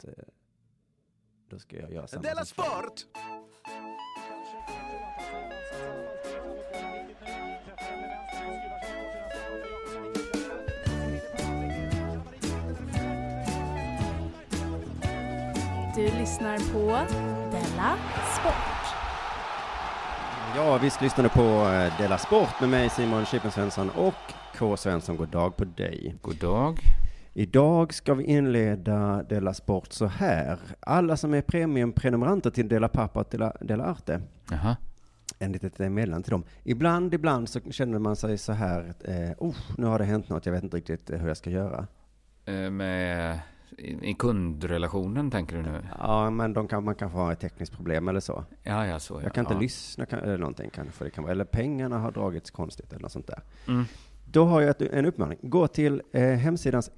att eh, då ska jag göra samma Della. Sport! Du lyssnar på Della Sport. Ja, visst lyssnar du på eh, Dela Sport med mig Simon Chippen Svensson och K. Svensson. God dag på dig. God dag. Idag ska vi inleda Dela Sport så här. Alla som är premiumprenumeranter till Dela Pappa och Dela, Arte, Jaha. en litet eh, meddelande till dem. Ibland, ibland så känner man sig så här, eh, oh, nu har det hänt något, jag vet inte riktigt eh, hur jag ska göra. Eh, Med, i, I kundrelationen tänker du nu? Ja, men de kan, man kan få ha ett tekniskt problem eller så. Ja, ja, så ja. Jag kan inte ja. lyssna kan, eller någonting kanske det kan vara. Eller pengarna har dragits konstigt eller något sånt där. Mm. Då har jag ett, en uppmaning. Gå till eh, hemsidans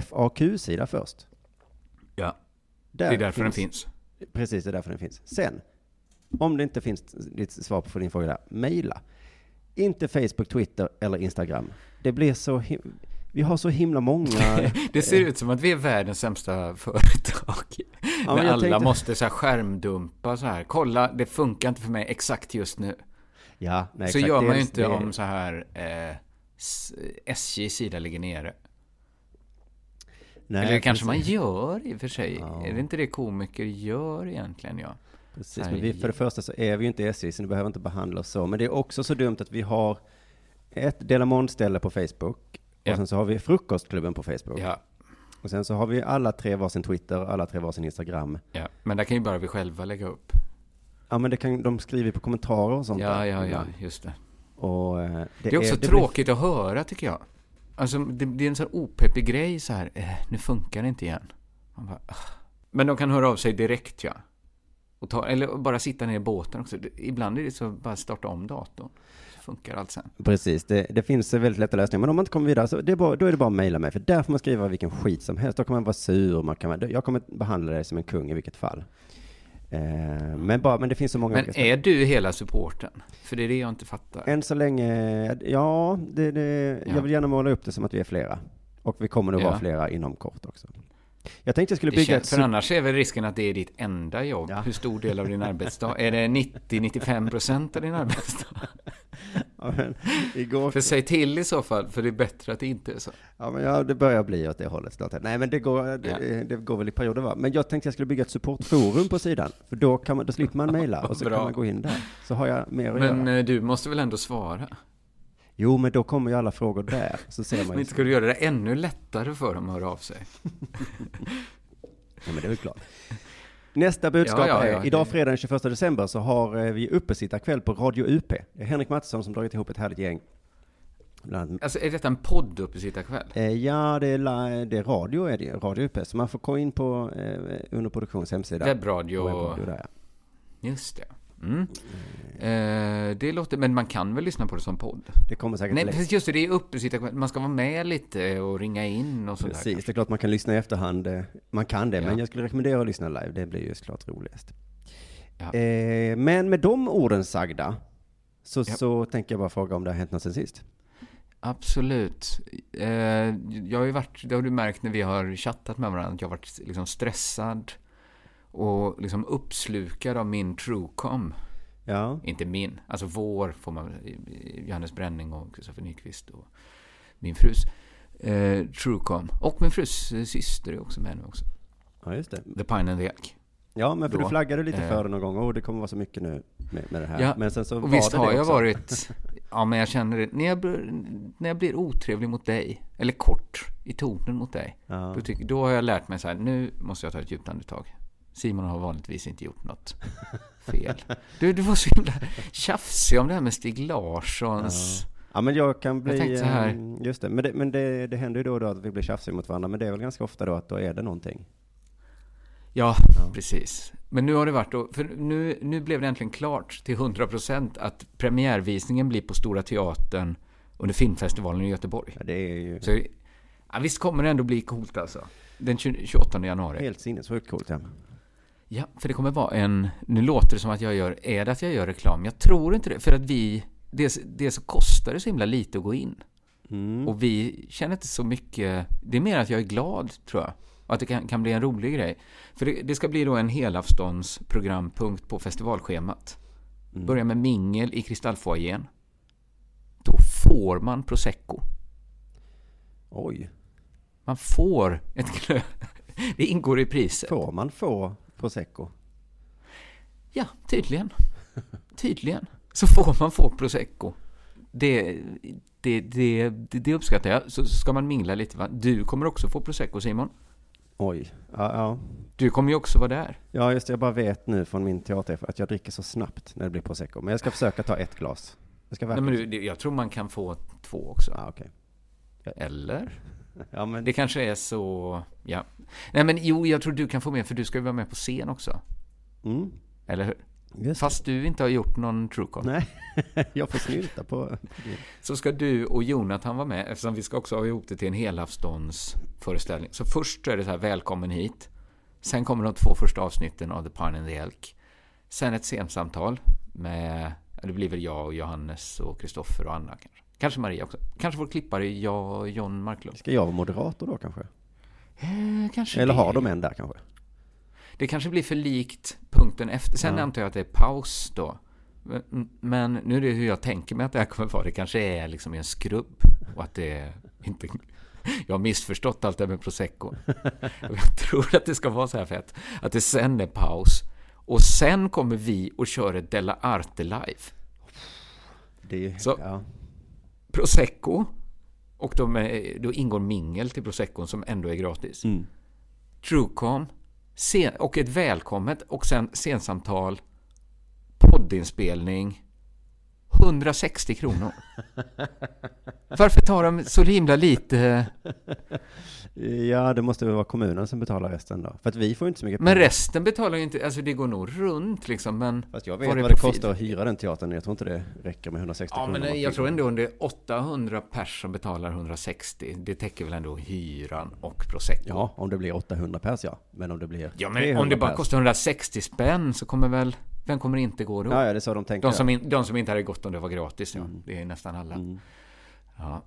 FAQ-sida först. Ja, Där det är därför den finns. Precis, det är därför den finns. Sen, om det inte finns ditt svar på din fråga där, mejla. Inte Facebook, Twitter eller Instagram. Det blir så vi har så himla många... Det ser ut som att vi är världens sämsta företag. men När alla tänkte- måste så här skärmdumpa så här. Kolla, det funkar inte för mig exakt just nu. ja, nej, så exakt. gör man ju inte det- om så här eh, SJs sida ligger nere. Nej, Eller kanske man precis. gör i och för sig. Ja. Är det inte det komiker gör egentligen? Ja. Precis, men vi, för det första så är vi ju inte SJ, så ni behöver inte behandla oss så. Men det är också så dumt att vi har ett Delamond-ställe på Facebook. Ja. Och sen så har vi Frukostklubben på Facebook. ja. Och sen så har vi alla tre varsin Twitter, alla tre varsin Instagram. Ja, men där kan ju bara vi själva lägga upp. Ja, men det kan, de skriver på kommentarer och sånt Ja, där ja, ja, just det. Och, eh, det, Det är också det blir- tråkigt att höra, tycker jag. Alltså, det, det är en sån opeppig grej så här. Eh, nu funkar det inte igen. Man bara, ah. Men de kan höra av sig direkt, ja. Och ta, eller bara sitta ner i båten också. Ibland är det så bara starta om datorn. Så funkar allt sen. Precis, det, det finns väldigt lätta lösningar. Men om man inte kommer vidare så det är bara, då är det bara att mejla mig. För där får man skriva vilken skit som helst. Då kan man vara sur. Man kan, jag kommer behandla dig som en kung i vilket fall. Eh, men, bara, men det finns så många Men är du hela supporten? För det är det jag inte fattar. Än så länge, ja, det, det, Ja. jag vill gärna måla upp det som att vi är flera. Och vi kommer nog Ja. vara flera inom kort också. Jag tänkte jag skulle bygga känns, ett... för annars är väl risken att det är ditt enda jobb. Ja. Hur stor del av din arbetsdag? Är det 90-95 procent av din arbetsdag? Ja, men, igår... För säg till i så fall, för det är bättre att det inte är så. Ja, men ja, det börjar bli åt det hållet snart. Nej, men det går, det, det går väl i perioder va? Men jag tänkte jag skulle bygga ett supportforum på sidan. För då, kan man, då slipper man mejla och så Bra. kan man gå in där. Så har jag mer att Men göra. eh, du måste väl ändå svara? Jo, men då kommer ju alla frågor där. Så ser man Men inte ska du göra det ännu lättare för dem att höra av sig? Ja, men det är väl klart. Nästa budskap Ja, ja, ja, är, idag fredag den 21 december så har eh, vi uppesittarkväll på Radio UP. Det är Henrik Mattisson som dragit ihop ett härligt gäng. Bland Alltså är detta en podd uppesittarkväll? Eh, ja, det är, la, det är radio, är det, radio UP. Så man får gå in på eh, Underproduktions hemsida. Webbradio? Webbradio där, ja. Just det. Mm. Eh, det låter, men man kan väl lyssna på det som podd? Det kommer säkert Nej, precis, just det, det är uppesittarkväll. Man ska vara med lite och ringa in och sådär. Precis, det är klart man kan lyssna i efterhand. eh, Man kan det, Ja. men jag skulle rekommendera att lyssna live. Det blir ju såklart roligast. Ja. Eh, men med de orden sagda, så, Ja. så tänker jag bara fråga om det har hänt något sen sist. Absolut. Eh, jag har ju varit, det har du märkt när vi har chattat med varandra, att jag har varit liksom stressad och liksom uppslukad av min Truecom. Ja, Inte min, alltså vår får man Johannes Bränning och Kristoffer Nyqvist och min frus eh, Truecom. Och min frus eh, syster är också med nu också. ja just det. The Pine and the Elk. Ja, men för Då. du flaggade lite Eh. för det någon gång. Och det kommer vara så mycket nu med, med det här. Ja, men sen så var visst det har det jag varit, ja men jag känner det, när jag, blir, när jag blir otrevlig mot dig, eller kort i tonen mot dig, Ja. då, tycker, då har jag lärt mig så här, nu måste jag ta ett djupt andetag. Simon har vanligtvis inte gjort något fel. Du, du var så himla tjafsig om det här med Stig Larssons... Ja, men jag kan bli... tänkte så här- eh, Just det, men, det, men det, det händer ju då och då att vi blir tjafsiga mot varandra. Men det är väl ganska ofta då att då är det någonting. Ja, precis. Men nu har det varit då, för nu, nu blev det äntligen klart till 100% att premiärvisningen blir på Stora Teatern under filmfestivalen i Göteborg. Ja, det är ju Så ja, visst kommer det ändå bli coolt alltså. Den 20 28 januari. helt sinnessjukt coolt. Ja. Ja, för det kommer vara en... Nu låter det som att jag gör... Är det att jag gör reklam? Jag tror inte det. För att vi... Dels, dels så kostar det så himla lite att gå in. Mm. Och vi känner inte så mycket... Det är mer att jag är glad, tror jag. Och att det kan, kan bli en rolig grej. För det, det ska bli då en helafstånds programpunkt på festivalschemat. Mm. Börja med mingel i Kristallfoajén. Då får man prosecco. Oj. Man får ett glö... Det ingår i priset. Får man få prosecco? Ja, tydligen. Tydligen. Så får man få prosecco. Det, det, det, det, det uppskattar jag. Så ska man mingla lite va. Du kommer också få prosecco Simon. Oj. Ja, ja. Du kommer ju också vara där. ja, just det. Jag bara vet nu från min teater att jag dricker så snabbt när det blir prosecco. Men jag ska försöka ta ett glas. Jag ska Nej, men du, jag tror man kan få två också. Ja, okej. Eller? Ja, men... Det kanske är så... Ja. Nej men jo, jag tror du kan få med för du ska ju vara med på scen också. Mm. Eller hur? Just Fast du inte har gjort någon truecon. Nej, jag får snylta på... Så ska du och Jonathan vara med eftersom vi ska också ha ihop det till en helafståndsföreställning. Så först är det så här, välkommen hit. Sen kommer de två första avsnitten av The Pine and the Elk. Sen ett scensamtal med, det blir väl jag och Johannes och Kristoffer och Anna kanske. Kanske Maria också. Kanske vår klippare, jag och John Marklund. Ska jag vara moderator då kanske? Eh, kanske Eller det. har de en där kanske? Det kanske blir för likt punkten efter. Sen Ja. antar jag att det är paus då. Men- nu är det hur jag tänker mig att det här kommer vara. Det kanske är liksom en skrubb. Och att det är inte... Jag har missförstått allt det här med prosecco. Jag tror att det ska vara så här fett. Att det sen är paus. Och sen kommer vi och kör ett Della Arte live. Det Så- ja. Prosecco. Och de är, då ingår mingel till Proseccon som ändå är gratis. Mm. Truecon scen, och ett välkommet och sen scensamtal, poddinspelning. 160 kronor. Varför tar de så himla lite? Ja, det måste väl vara kommunen som betalar resten då. För att vi får inte så mycket Men resten betalar ju inte, alltså det går nog runt liksom. Men, Fast jag vet vad det profil? kostar att hyra den teatern. Jag tror inte det räcker med 160 ja, kronor. men bara jag tror ändå om det är 800 pers som betalar 160. Det täcker väl ändå hyran och Prosecco. Ja, om det blir 800 pers ja. Men om det blir Ja, men 300 om det bara pers. kostar 160 spänn så kommer väl, vem kommer inte gå då? Ja, ja, det är så de tänker. De som, in, de som inte hade gått om det var gratis, ja. Mm. Det är nästan alla. Mm. Ja.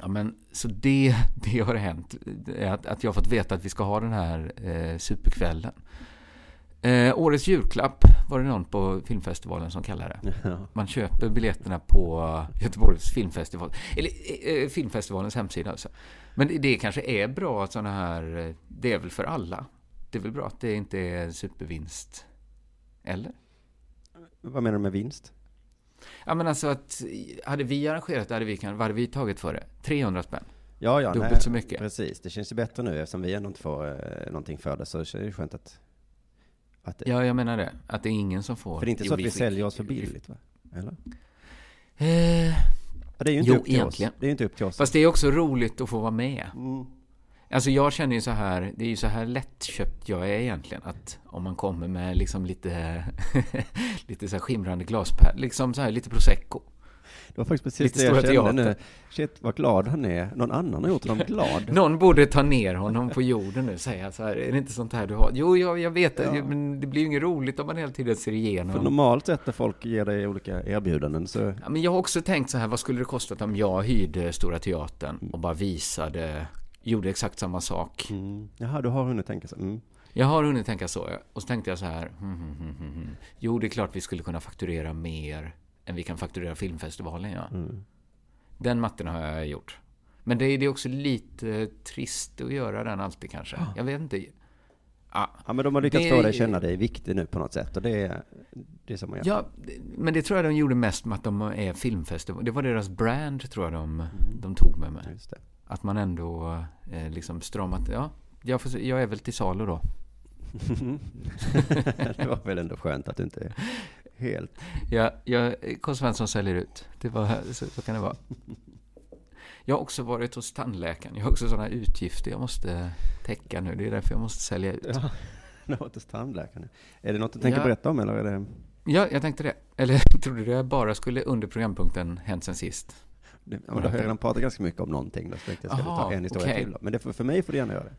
Ja, men så det, det har hänt. Är Att, att jag fått veta att vi ska ha den här eh, superkvällen. Eh, årets julklapp var det någon på filmfestivalen som kallade det. Ja. Man köper biljetterna på Göteborgs filmfestival. Eller eh, filmfestivalens hemsida alltså. Men det, det kanske är bra att sådana här, eh, det är väl för alla. Det är väl bra att det inte är supervinst. Eller? Vad menar du med vinst? Ja men alltså att, hade vi arrangerat det hade vi, kan, vad hade vi tagit för det? 300 spänn? Ja, ja, Dubbelt nej, så mycket. Precis, det känns ju bättre nu eftersom vi ändå inte får eh, någonting för det. Så det är det skönt att... att det, Ja, jag menar det. Att det är ingen som får. för det är inte Jo, så att vi, fick- säljer oss för billigt va? Eller? Eh, det är ju inte Jo, upp till egentligen. oss. Det är ju inte upp till oss. fast det är också roligt att få vara med. Mm. Alltså jag känner ju så här, det är ju så här lättköpt jag är egentligen. Att om man kommer med liksom lite, lite så här skimrande glaspärl, liksom så här lite prosecco. Det var faktiskt precis Lite det jag kände nu. Teatern. Shit, vad glad han är. Någon annan har gjort honom glad. Någon borde ta ner honom på jorden nu och säga så här, är det inte sånt här du har? Jo, jag, jag vet det, Ja. men det blir ju inget roligt om man hela tiden ser För igenom. normalt sett när folk ger dig olika erbjudanden så... Ja, men jag har också tänkt så här, vad skulle det kostat om jag hyrde Stora Teatern och bara visade, gjorde exakt samma sak. Mm. Jaha, du har hunnit tänka så. Mm. Jag har hunnit tänka så, och så tänkte jag så här, hmm, hmm, hmm, hmm, hmm. jo det är klart vi skulle kunna fakturera mer än vi kan fakturera filmfestivalen, ja. Mm. Den matten har jag gjort. Men det är, det är också lite trist att göra den alltid kanske. Jag vet inte. Ja, Ja, men de har lyckats Det- få dig känna dig viktig nu på något sätt. Och det är, det är som man gör. Ja, men det tror jag de gjorde mest med att de är filmfestival. Det var deras brand, tror jag de, de tog med mig. Just det. Att man ändå eh, liksom stramat, ja, jag, får, jag är väl till salu då. det var väl ändå skönt att du inte är helt... Ja, jag, K. Svensson säljer ut. Det var, så, så kan det vara. Jag har också varit hos tandläkaren. Jag har också sådana utgifter jag måste täcka nu. Det är därför jag måste sälja ut. Ja, det var hos tandläkaren. Är det något du tänker Ja. berätta om eller är det... Ja, jag tänkte det. Eller trodde du jag bara skulle under programpunkten Hänt sen sist? Det då har jag redan pratat ganska mycket om någonting. Då så tänkte jag ska Aha, ta en historia okej. till. Då. Men det, för, för mig får du gärna göra det.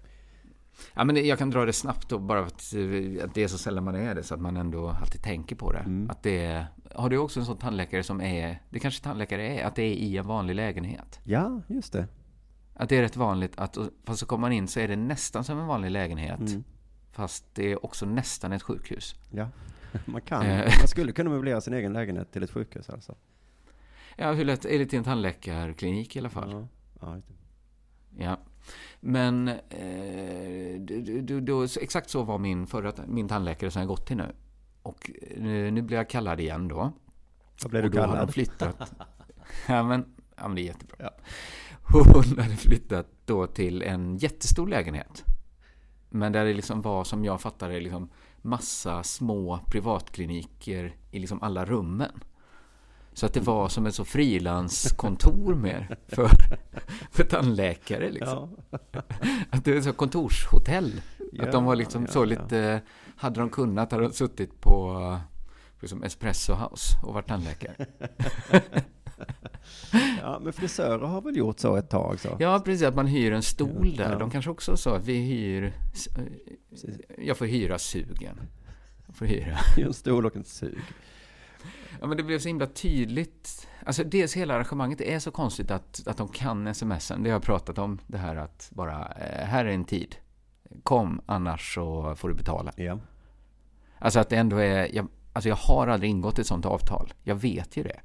Ja, men jag kan dra det snabbt då, bara för att, eh, att det är så sällan man är det, så att man ändå alltid tänker på det. Mm. Att det har du också en sån tandläkare som är, det kanske tandläkare är, att det är i en vanlig lägenhet? Ja, just det. Att det är rätt vanligt att, fast så kommer man in så är det nästan som en vanlig lägenhet. Mm. Fast det är också nästan ett sjukhus. Ja, man kan. Eh. Man skulle kunna möblera sin egen lägenhet till ett sjukhus alltså. Ja, hur lätt är det till en tandläkarklinik i alla fall? Ja, ja. Ja. Men eh, du, du, du, exakt så var min förra min tandläkare som jag gått till nu. Och eh, nu blir jag kallad igen då. Vad blev du då kallad? flyttat. ja, men, ja, men det är jättebra. Ja. Hon hade flyttat då till en jättestor lägenhet. Men där det liksom var, som jag fattar det, liksom massa små privatkliniker i liksom alla rummen. Så att det var som ett så frilanskontor mer för, för tandläkare. Liksom. Ja. Att det var så kontorshotell. att de var Ja, liksom ja, så ja. lite... Hade de kunnat hade de suttit på liksom Espresso House och varit tandläkare. ja, men frisörer har väl gjort så ett tag så? Ja, precis. Att man hyr en stol Ja, där. ja. De kanske också sa att vi hyr... Jag får hyra sugen. Jag får hyra. En stol och en sug. Ja, men det blev så himla tydligt. Alltså dels hela arrangemanget är så konstigt att, att de kan smsen. Det har jag pratat om. Det här att bara, eh, här är en tid. Kom, annars så får du betala. Ja. Alltså att det ändå är, jag, alltså jag har aldrig ingått ett sånt avtal. Jag vet ju det.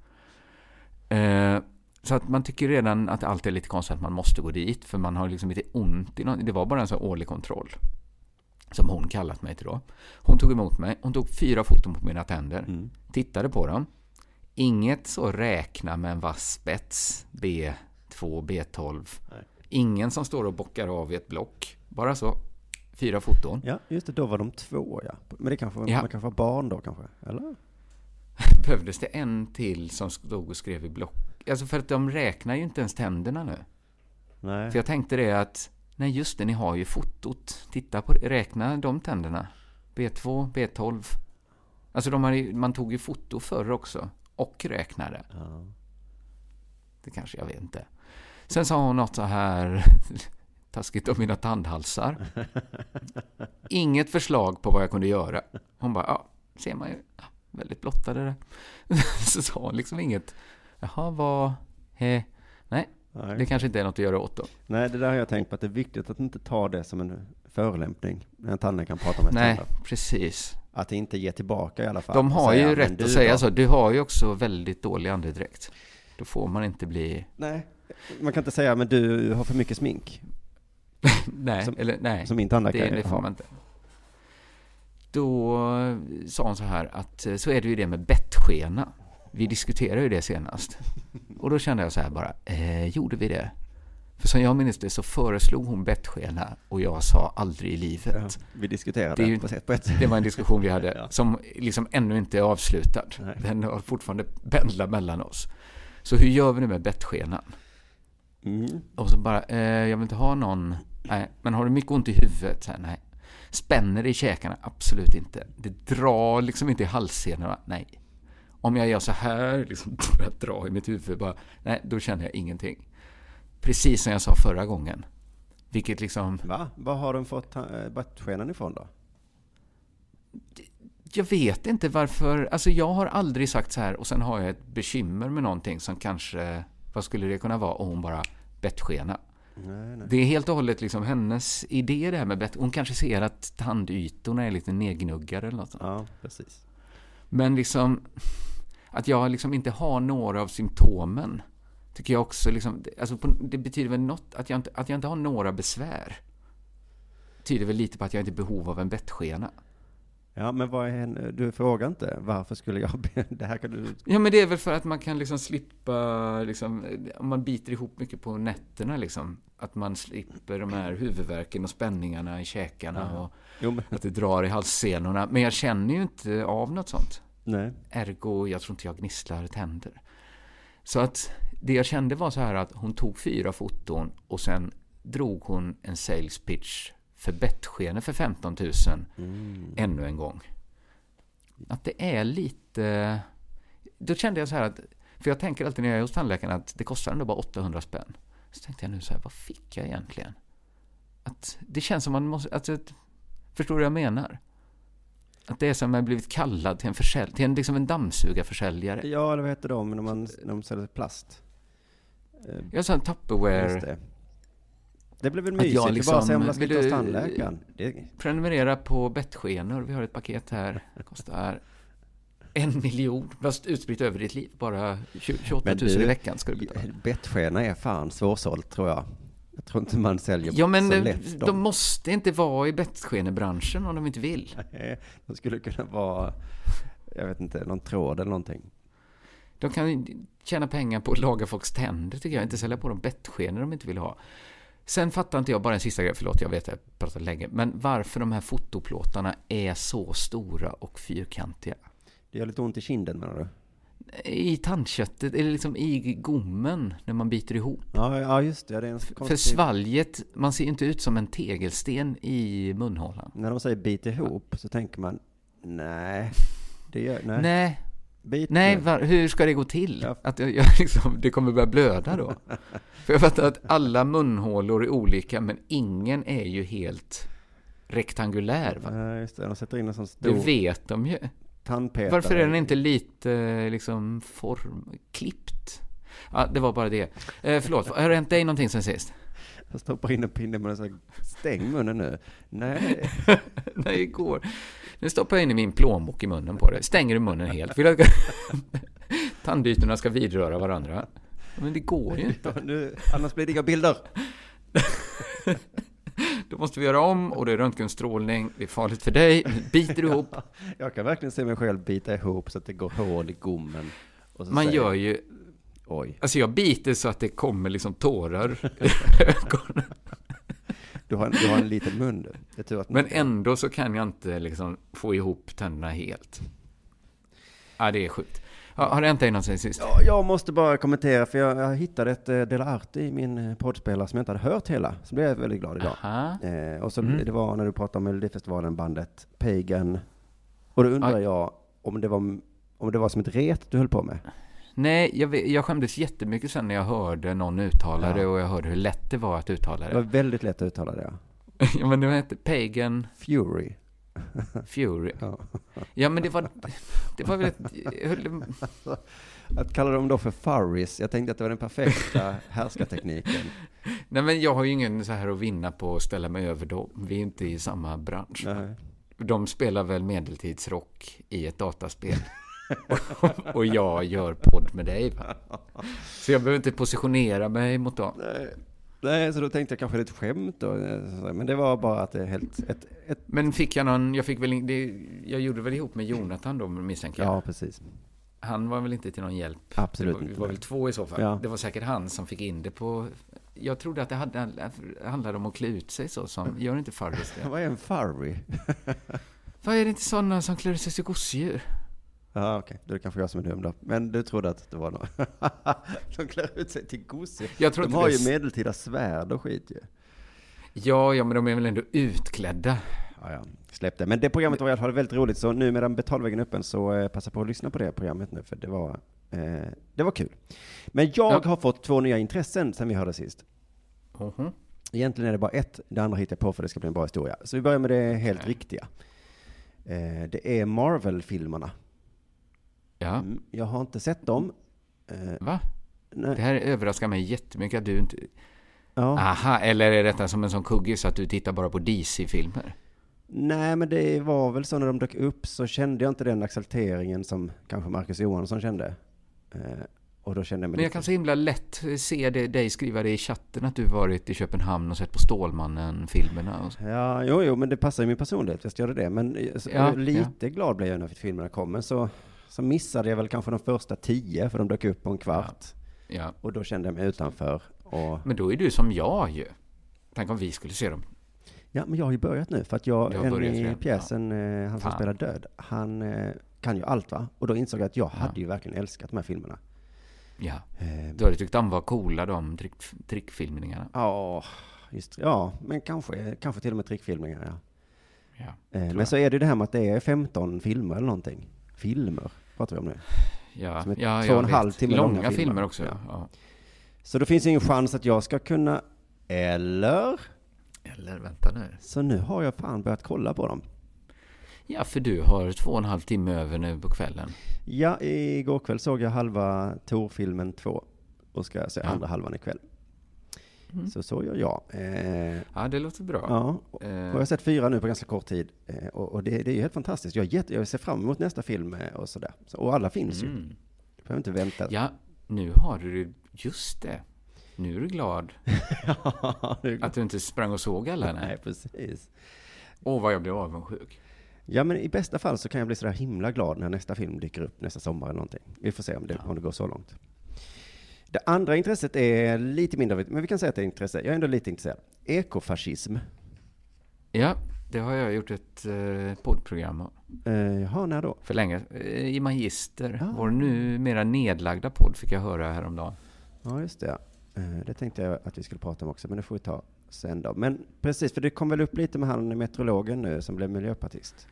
Eh, så att man tycker redan att allt är lite konstigt att man måste gå dit. För man har liksom lite ont i någon, Det var bara en sån årlig kontroll. Som hon kallat mig till då. Hon tog emot mig. Hon tog fyra foton på mina tänder. Mm. Tittade på dem. Inget så räkna med en vass spets. B2, B12. Nej. Ingen som står och bockar av i ett block. Bara så. Fyra foton. ja, just det, då var de två ja. Men det kanske, Ja. man kanske var barn då kanske? Eller? behövdes det en till som stod och skrev i block. Alltså för att de räknar ju inte ens tänderna nu. Nej. För jag tänkte det att, nej just det, ni har ju fotot. Titta på det, räkna de tänderna. B2, B12. Alltså de ju- man tog ju foto förr också. Och räknade. Ja. Det kanske, jag vet inte. Sen sa hon något så här taskigt om mina tandhalsar. Inget förslag på vad jag kunde göra. Hon bara, ja, ser man ju. Ja, väldigt blottade där. Så sa hon liksom inget. Jaha, vad... He, nej, Nej. det kanske inte är något att göra åt då. Nej, det där har jag tänkt på att det är viktigt att inte ta det som en förolämpning när en tandläkare prata med Nej, precis. Att inte ge tillbaka i alla fall. De har ju "Men rätt att säga då?" så. Du har ju också väldigt dålig andedräkt. Då får man inte bli... Nej, man kan inte säga men du har för mycket smink. nej, Som- eller nej. Som min tandläkare. Det, det får man inte. Då sa hon så här att så är det ju det med bettskena. Vi diskuterade ju det senast. Och då kände jag så här bara, eh, gjorde vi det? För som jag minns det så föreslog hon bettskena och jag sa aldrig i livet. Ja, vi diskuterade Det ju- på ett, på ett Det var en diskussion vi hade Ja. som liksom ännu inte är avslutad. Nej. Den har fortfarande pendlat mellan oss. Så hur gör vi nu med bettskenan? Mm. Och så bara, eh, jag vill inte ha någon, nej, men har du mycket ont i huvudet? Så här, nej. Spänner det i käkarna? Absolut inte. Det drar liksom inte i halssenorna? Nej. Om jag gör så här, liksom börjar dra i mitt huvud, bara, nej, då känner jag ingenting. Precis som jag sa förra gången. Vilket liksom, Va? Var har de fått bettskenan ifrån då? jag vet inte varför, alltså jag har aldrig sagt så här och sen har jag ett bekymmer med någonting som kanske, vad skulle det kunna vara? Och hon bara, bettskena. Nej, nej. Det är helt och hållet liksom hennes idé det här med bett. Hon kanske ser att tandytorna är lite nedgnuggade eller något sånt. Ja, precis. Men liksom att jag liksom inte har några av symptomen tycker jag också liksom, alltså på, det betyder väl något att jag, inte, att jag inte har några besvär. Tyder väl lite på att jag inte är i behov av en bettskena. Ja, men vad är du frågar inte varför skulle jag be, det här kan du, Ja men det är väl för att man kan liksom slippa, liksom, om man biter ihop mycket på nätterna liksom. Att man slipper de här huvudvärken och spänningarna i käkarna Ja. och jo men, att det drar i halssenorna. Men jag känner ju inte av något sånt. Nej. Ergo, jag tror inte jag gnisslar tänder. Så att det jag kände var så här att hon tog fyra foton och sen drog hon en sales pitch för bettskenor för 15 000 Mm. ännu en gång. Att det är lite... Då kände jag så här att... För jag tänker alltid när jag är hos tandläkaren att det kostar ändå bara 800 spänn. Så tänkte jag nu så här, vad fick jag egentligen? Att det känns som man måste... Alltså, att, förstår du vad jag menar? Att det är som att jag blivit kallad till en försäljare, till en, liksom en dammsugarförsäljare. Ja, eller vad heter de när, man, när de säljer plast? Eh, en Just Tupperware. det. Det blir väl mysigt. jag liksom- bara säga om man ska ta hos tandläkaren. Prenumerera på bettskenor. Vi har ett paket här. Det kostar en miljon. Fast utspritt över ditt liv. Bara 28 Men 000 du- i veckan ska du betala. bettskena är fan svårsålt tror jag. Jag tror inte man säljer Ja, men så lätt de måste inte vara i bettskenebranschen om de inte vill. Nej, De skulle kunna vara, jag vet inte, någon tråd eller någonting. De kan tjäna pengar på att laga folks tänder, tycker jag. Inte sälja på dem bettskenor de inte vill ha. Sen fattar inte jag, bara en sista grej, förlåt, jag vet att jag har pratat länge, men varför de här fotoplåtarna är så stora och fyrkantiga. Det gör lite ont i kinden menar du? I tandköttet, eller liksom i gommen, när man biter ihop. Ja, ja just det. det är en För svalget, man ser inte ut som en tegelsten i munhålan. När de säger bit ihop så tänker man, nej, det gör, nej. Nej, Bit nej var, hur ska det gå till? Ja. Att jag, jag liksom, det kommer börja blöda då? För jag fattar att alla munhålor är olika, men ingen är ju helt rektangulär. Va? Ja, just det. De sätter in en sån Det stor vet de ju. Tandpetare. Varför är den inte lite liksom form, klippt? Ja, det var bara det. Eh, förlåt, har det hänt dig någonting sen sist? Jag stoppar in en pinne med en sån stäng munnen nu. Nej, Nej, igår. Nu stoppar jag in min plånbok i munnen på det. Stänger du munnen helt? Vill jag... Tandytorna ska vidröra varandra. Men det går ju inte. nu, annars blir det inga bilder. Måste vi göra om och det är röntgenstrålning. Det är farligt för dig. Biter ihop. Jag kan verkligen se mig själv bita ihop så att det går hål i gommen. Man säger- gör ju... Oj, Alltså jag biter så att det kommer liksom tårar i ögonen. du har, en, du har en liten mun Men ändå så kan jag inte liksom få ihop tänderna helt. Ja, det är sjukt. Ja, har det hänt dig något sen sist? Ja, jag måste bara kommentera, för jag, jag hittade ett eh, Dela Arte i min eh, poddspelare som jag inte hade hört hela. Så blev jag väldigt glad idag. Eh, och så Mm. det var när du pratade om Melodifestivalen, bandet Pagan. Och då undrar Aj. jag om det, var, om det var som ett ret du höll på med. Nej, jag, jag skämdes jättemycket sen när jag hörde någon uttala Ja. det och jag hörde hur lätt det var att uttala Det var det. väldigt lätt att uttala det. Ja. ja, men det hette Pagan Fury. Fury. Ja. Ja, men det var... Det var väl ett... Att kalla dem då för furries, jag tänkte att det var den perfekta härskartekniken. Nej, men jag har ju ingen så här att vinna på att ställa mig över dem. Vi är inte i samma bransch. Nej. De spelar väl medeltidsrock i ett dataspel. och jag gör podd med dig. Va? Så jag behöver inte positionera mig mot dem. Nej. Nej, så då tänkte jag kanske lite skämt då. eh, Men det var bara att det är helt, ett, ett, Men fick jag någon, jag fick väl det, jag gjorde väl ihop med Jonathan då misstänker jag. ja precis. Han var väl inte till någon hjälp? Absolut det var, inte. Vi var väl två i så fall. Ja. Det var säkert han som fick in det på... Jag trodde att det hade, handlade om att klä ut sig så som, gör inte Farris det? Vad är en furry? Vad är det inte sådana som klär sig till gosedjur? Ja, okej. Då är det kanske jag som är dum då. Men du trodde att det var någon som klär ut sig till tror De har det ju medeltida svärd och skit ju. Ja, ja, men de är väl ändå utklädda? Ja, ja. Släpp det. Men det programmet var i alla fall väldigt roligt. Så nu medan betalväggen är öppen så eh, passa på att lyssna på det programmet nu. För det var, eh, det var kul. Men jag Ja. har fått två nya intressen sen vi hörde sist. Mhm. Egentligen är det bara ett, det andra hittar jag på för det ska bli en bra historia. Så vi börjar med det helt Okej. riktiga. Eh, det är Marvel-filmerna. Ja, Mm, jag har inte sett dem. Eh, va? nej, Det här överraskar mig jättemycket att du inte... ja. Aha, eller är detta som en sån kuggis att du tittar bara på DC-filmer? Nej, men det var väl så när de dök upp så kände jag inte den exalteringen som kanske Marcus Johansson kände. Eh, och då kände jag mig Men jag lite- kan så himla lätt se det, dig skriva det i chatten att du varit i Köpenhamn och sett på Stålmannen-filmerna. Ja, jo, jo, men det passar ju min personlighet, visst gör det det. Men eh, Ja, lite glad blev jag när filmerna kom. Men så, så missade jag väl kanske de första tio, för de dök upp på en kvart. Ja. Och då kände jag mig utanför. Och, Men då är du som jag ju. Tänk om vi skulle se dem. ja, men jag har ju börjat nu, för att jag, en i pjäsen, eh, han som Fan. spelar död, han eh, kan ju allt va? Och då insåg jag att jag Ja. hade ju verkligen älskat de här filmerna. Ja. Eh, Du hade tyckt de var coola, de trick, trickfilmningarna. Ja, just Ja, men kanske, kanske till och med trickfilmningar, ja. Ja. Men så är det ju det här med att det är 15 filmer eller någonting. Filmer pratar vi om nu. Ja, Som är ja, två och en halv timme Långa långa filmer. filmer också. Ja. Ja. Så då finns det ingen chans att jag ska kunna, eller? Eller vänta nu. Så nu har jag fan börjat kolla på dem. Ja, för du har två och en halv timme över nu på kvällen. Ja, igår kväll såg jag halva Tor-filmen 2 och ska se Ja. andra halvan ikväll. Så så gör jag. Eh, Ja, det låter bra. ja. Och Eh, jag har sett fyra nu på ganska kort tid. Eh, och och det, det är ju helt fantastiskt. Jag, är jätte, jag ser fram emot nästa film eh, och sådär. Så, och alla finns ju. mm. Jag behöver inte vänta. Ja, nu har du. Just det. Nu är du glad Det- att du inte sprang och såg alla. Nej, Nej. precis. Åh, vad jag blev avundsjuk. Ja, men i bästa fall så kan jag bli sådär himla glad när nästa film dyker upp nästa sommar eller någonting. Vi får se om det, om det går så långt. Det andra intresset är lite mindre, men vi kan säga att det är intresse. Jag är ändå lite intresserad. Ekofascism. Ja, det har jag gjort ett eh, poddprogram om. Eh, jaha, när då? För länge. Eh, I Magister. Ah. Vår nu mera nedlagda podd fick jag höra häromdagen. Ja, just det. Eh, det tänkte jag att vi skulle prata om också, men det får vi ta sen då. Men precis, för det kom väl upp lite med han meteorologen nu som blev miljöpartist.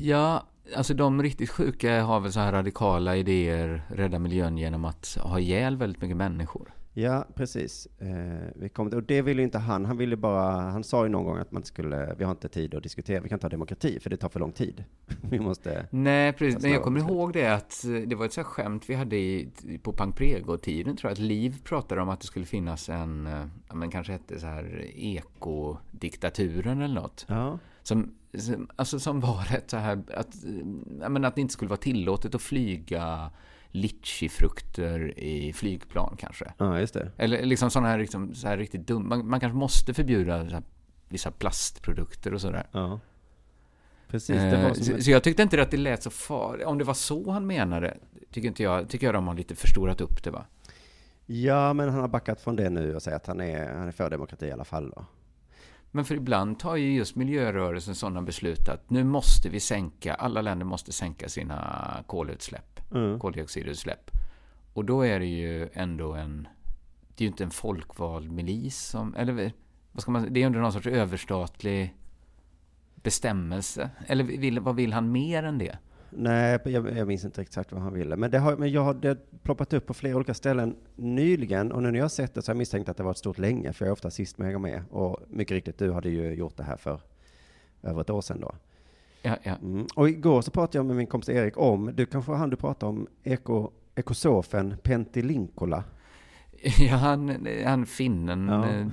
Ja, alltså de riktigt sjuka har väl så här radikala idéer, rädda miljön genom att ha ihjäl väldigt mycket människor. Ja, precis. Eh, vi kom, och det ville ju inte han. Han ville bara, han sa ju någon gång att man skulle, vi har inte tid att diskutera, vi kan ta demokrati, för det tar för lång tid. vi måste, Nej, precis. Men jag kommer ihåg det att eh, det var ett så här skämt vi hade i, på Pang-Prego-tiden tror jag. Att Liv pratade om att det skulle finnas en, eh, ja men kanske hette så här ekodiktaturen eller något. ja, som, alltså som var ett så här, att, men att det inte skulle vara tillåtet att flyga litchifrukter i flygplan kanske. ja, just det. Eller liksom sådana här, liksom, så här riktigt dumma, man, man kanske måste förbjuda här, vissa plastprodukter och sådär. Ja. Precis, Eh, så, ett, så jag tyckte inte att det lät så farligt. Om det var så han menade, tycker inte jag, tycker jag de har lite förstorat upp det va? Ja, men han har backat från det nu och säger att han är, han är för demokrati i alla fall då. Men för ibland tar ju just miljörörelsen sådana beslut att nu måste vi sänka, alla länder måste sänka sina kolutsläpp, Mm. koldioxidutsläpp. Och då är det ju ändå en, det är ju inte en folkvald milis som, eller vad ska man det är ju ändå någon sorts överstatlig bestämmelse. Eller vill, vad vill han mer än det? Nej, jag, jag minns inte exakt vad han ville. Men det har, men jag har det ploppat upp på flera olika ställen nyligen. Och nu när jag har sett det så har jag misstänkt att det var ett stort länge, för jag är ofta sist med att hänga med. Och mycket riktigt, du hade ju gjort det här för över ett år sedan då. Ja, ja. Mm. Och igår så pratade jag med min kompis Erik om, du kanske var han du pratade om, eko, ekosofen Pentilinkola. Ja, han, han finnen, Ja. eh,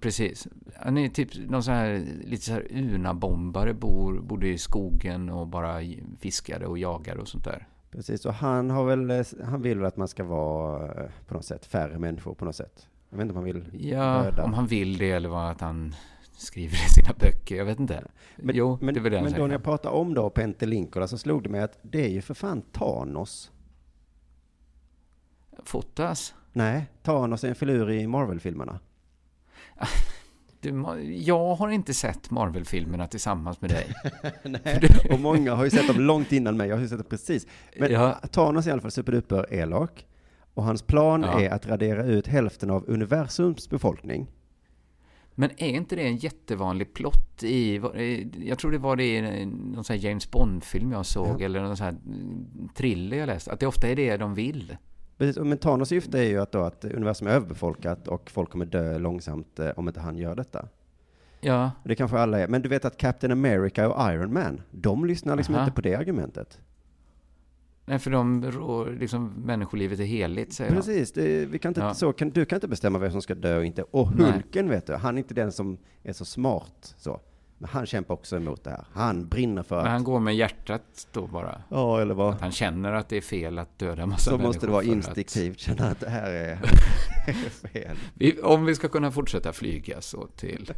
precis. Han är typ någon sån här, lite så här Una-bombare, bor, bodde i skogen och bara fiskade och jagade och sånt där. Precis, och han har väl, eh, han vill väl att man ska vara eh, på något sätt färre människor på något sätt. Jag vet inte om han vill Ja, döda. om han vill det eller vad att han skriver i sina böcker, jag vet inte. Men, jo, men, det är väl det men då när jag pratar om då Pentilinkola så slog det mig att det är ju för fan Thanos. Fotas? Nej, Thanos är en filur i Marvel-filmerna. Du, jag har inte sett Marvel-filmerna tillsammans med dig. Nej, och många har ju sett dem långt innan mig. Jag har ju sett dem precis. Men Ja. Thanos är i alla fall superduper elak. Och hans plan Ja. är att radera ut hälften av universums befolkning. Men är inte det en jättevanlig plott i, jag tror det var det i någon sån här James Bond-film jag såg, Ja. eller någon sån här mm, thriller jag läste, att det ofta är det de vill. Precis, och Men Thanos syfte är ju att, då att universum är överbefolkat och folk kommer dö långsamt eh, om inte han gör detta. Ja, det kanske alla är. Men du vet att Captain America och Iron Man, de lyssnar liksom Aha. inte på det argumentet. nej för de rår, liksom människolivet är heligt, säger. Precis, det, vi kan inte, Ja. så, kan, du kan inte bestämma vem som ska dö och inte. Och Nej. Hulken vet du, han är inte den som är så smart så. Men han kämpar också emot det här. Han brinner för Men han att... går med hjärtat då bara. Ja, eller vad? Han känner att det är fel att döda en massa Så måste det vara instinktivt, känna att det här är, fel. Att, vi, om vi ska kunna fortsätta flyga så till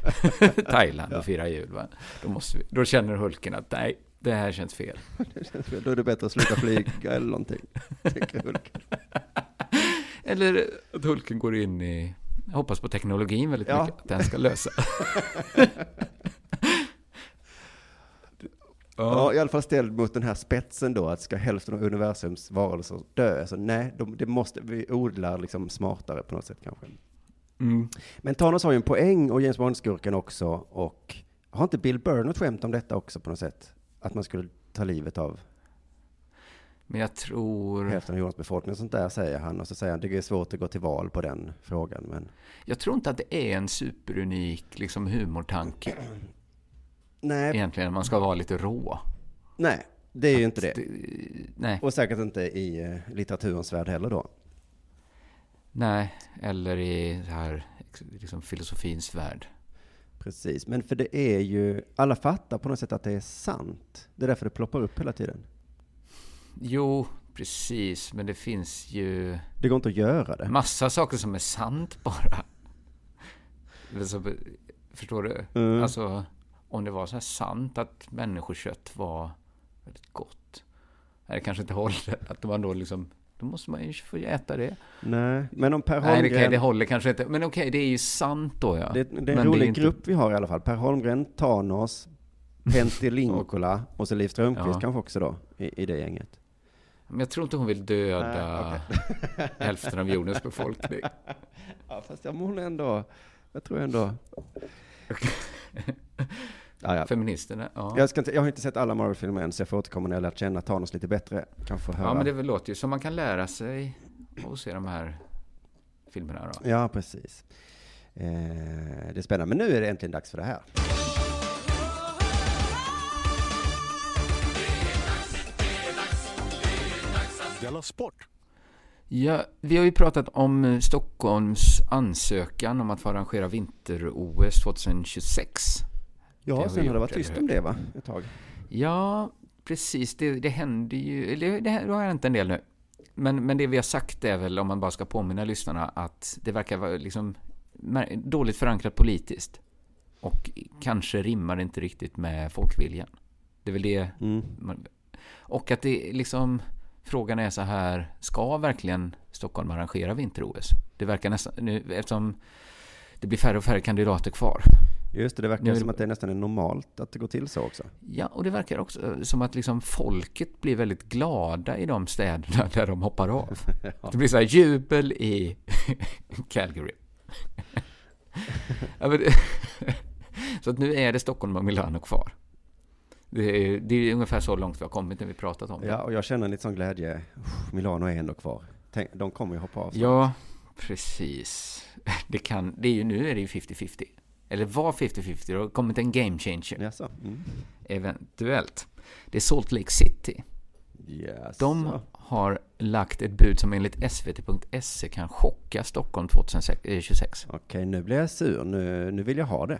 Thailand och fira jul, va? Då, måste vi, då känner Hulken att nej, det här känns fel. Det känns fel. Då är det bättre att sluta flyga eller någonting, tycker Hulken. Eller att Hulken går in i, jag hoppas på teknologin väldigt Ja. mycket, att den ska lösa. Ja, i alla fall ställd mot den här spetsen då, att ska hälften av universums varelser dö? Så nej, de, det måste, vi odlar liksom smartare på något sätt kanske. Mm. Men Thanos har ju en poäng och James Bond-skurken också. Och har inte Bill Burr något skämt om detta också på något sätt? Att man skulle ta livet av Men jag tror, hälften av jordens befolkning och sånt där säger han. Och så säger han det är svårt att gå till val på den frågan. Men jag tror inte att det är en superunik liksom, humortanke nej, egentligen, man ska vara lite rå. nej, det är ju inte det. Nej. Och säkert inte i eh, litteraturens värld heller då. Nej, eller i så här, liksom filosofins värld. Precis, men för det är ju, alla fattar på något sätt att det är sant. Det är därför det ploppar upp hela tiden. Jo, precis, men det finns ju Det går inte att göra det. massa saker som är sant bara. Förstår du? Mm. Alltså, om det var så här sant att människokött var väldigt gott. Det kanske inte håller. Att man då liksom, då måste man ju få äta det. Nej, men om Per Nej, det, Holmgren... det håller kanske inte. Men okej, det är ju sant då ja. Det, det är Men en rolig inte- grupp vi har i alla fall. Per Holmgren, Thanos, Pentti Linkola och så Liv Strömquist Ja. kanske också då i, i det gänget. Men jag tror inte hon vill döda Nej, hälften av jordens befolkning. Ja, fast jag hon ändå, jag tror ändå... Ja, ja. Feministerna, ja. Jag, inte, jag har inte sett alla Marvel-filmer än, så jag får återkomma när jag lärt känna Thanos lite bättre. Kanske höra. Ja, men det väl låter ju som man kan lära sig att se de här filmerna då. Ja, precis. Eh, det är spännande. Men nu är det äntligen dags för det här. Della Sport! Ja, vi har ju pratat om eh, Stockholms ansökan om att få arrangera vinter-OS 2026. Det Ja, sen har det varit tyst om det va? Ett tag. Ja, precis. Det, det händer ju, eller det, det har hänt en del nu. Men, men det vi har sagt är väl, om man bara ska påminna lyssnarna, att det verkar vara liksom dåligt förankrat politiskt. Och kanske rimmar det inte riktigt med folkviljan. Det är väl det Mm. man- Och att det liksom, frågan är så här, ska verkligen Stockholm arrangera vinter-OS? Det verkar nästan, nu, eftersom det blir färre och färre kandidater kvar. Just det, det verkar är som att det nästan är normalt att det går till så också. Ja, och det verkar också som att liksom folket blir väldigt glada i de städerna där de hoppar av. Det blir så här jubel i Calgary. ja, det, så att nu är det Stockholm och Milano kvar. Det är, det är ungefär så långt vi har kommit när vi pratat om det. Ja, och jag känner en lite sån glädje. Milano är ändå kvar. Tänk, de kommer ju hoppa av. Ja, precis. Det kan, det är ju, nu är det ju 50-50. Eller var 50-50, det har kommit en game changer. Jaså? Mm. Eventuellt. Det är Salt Lake City. Jaså. De har lagt ett bud som enligt svt.se kan chocka Stockholm 2026. Okej, nu blir jag sur. Nu, nu vill jag ha det.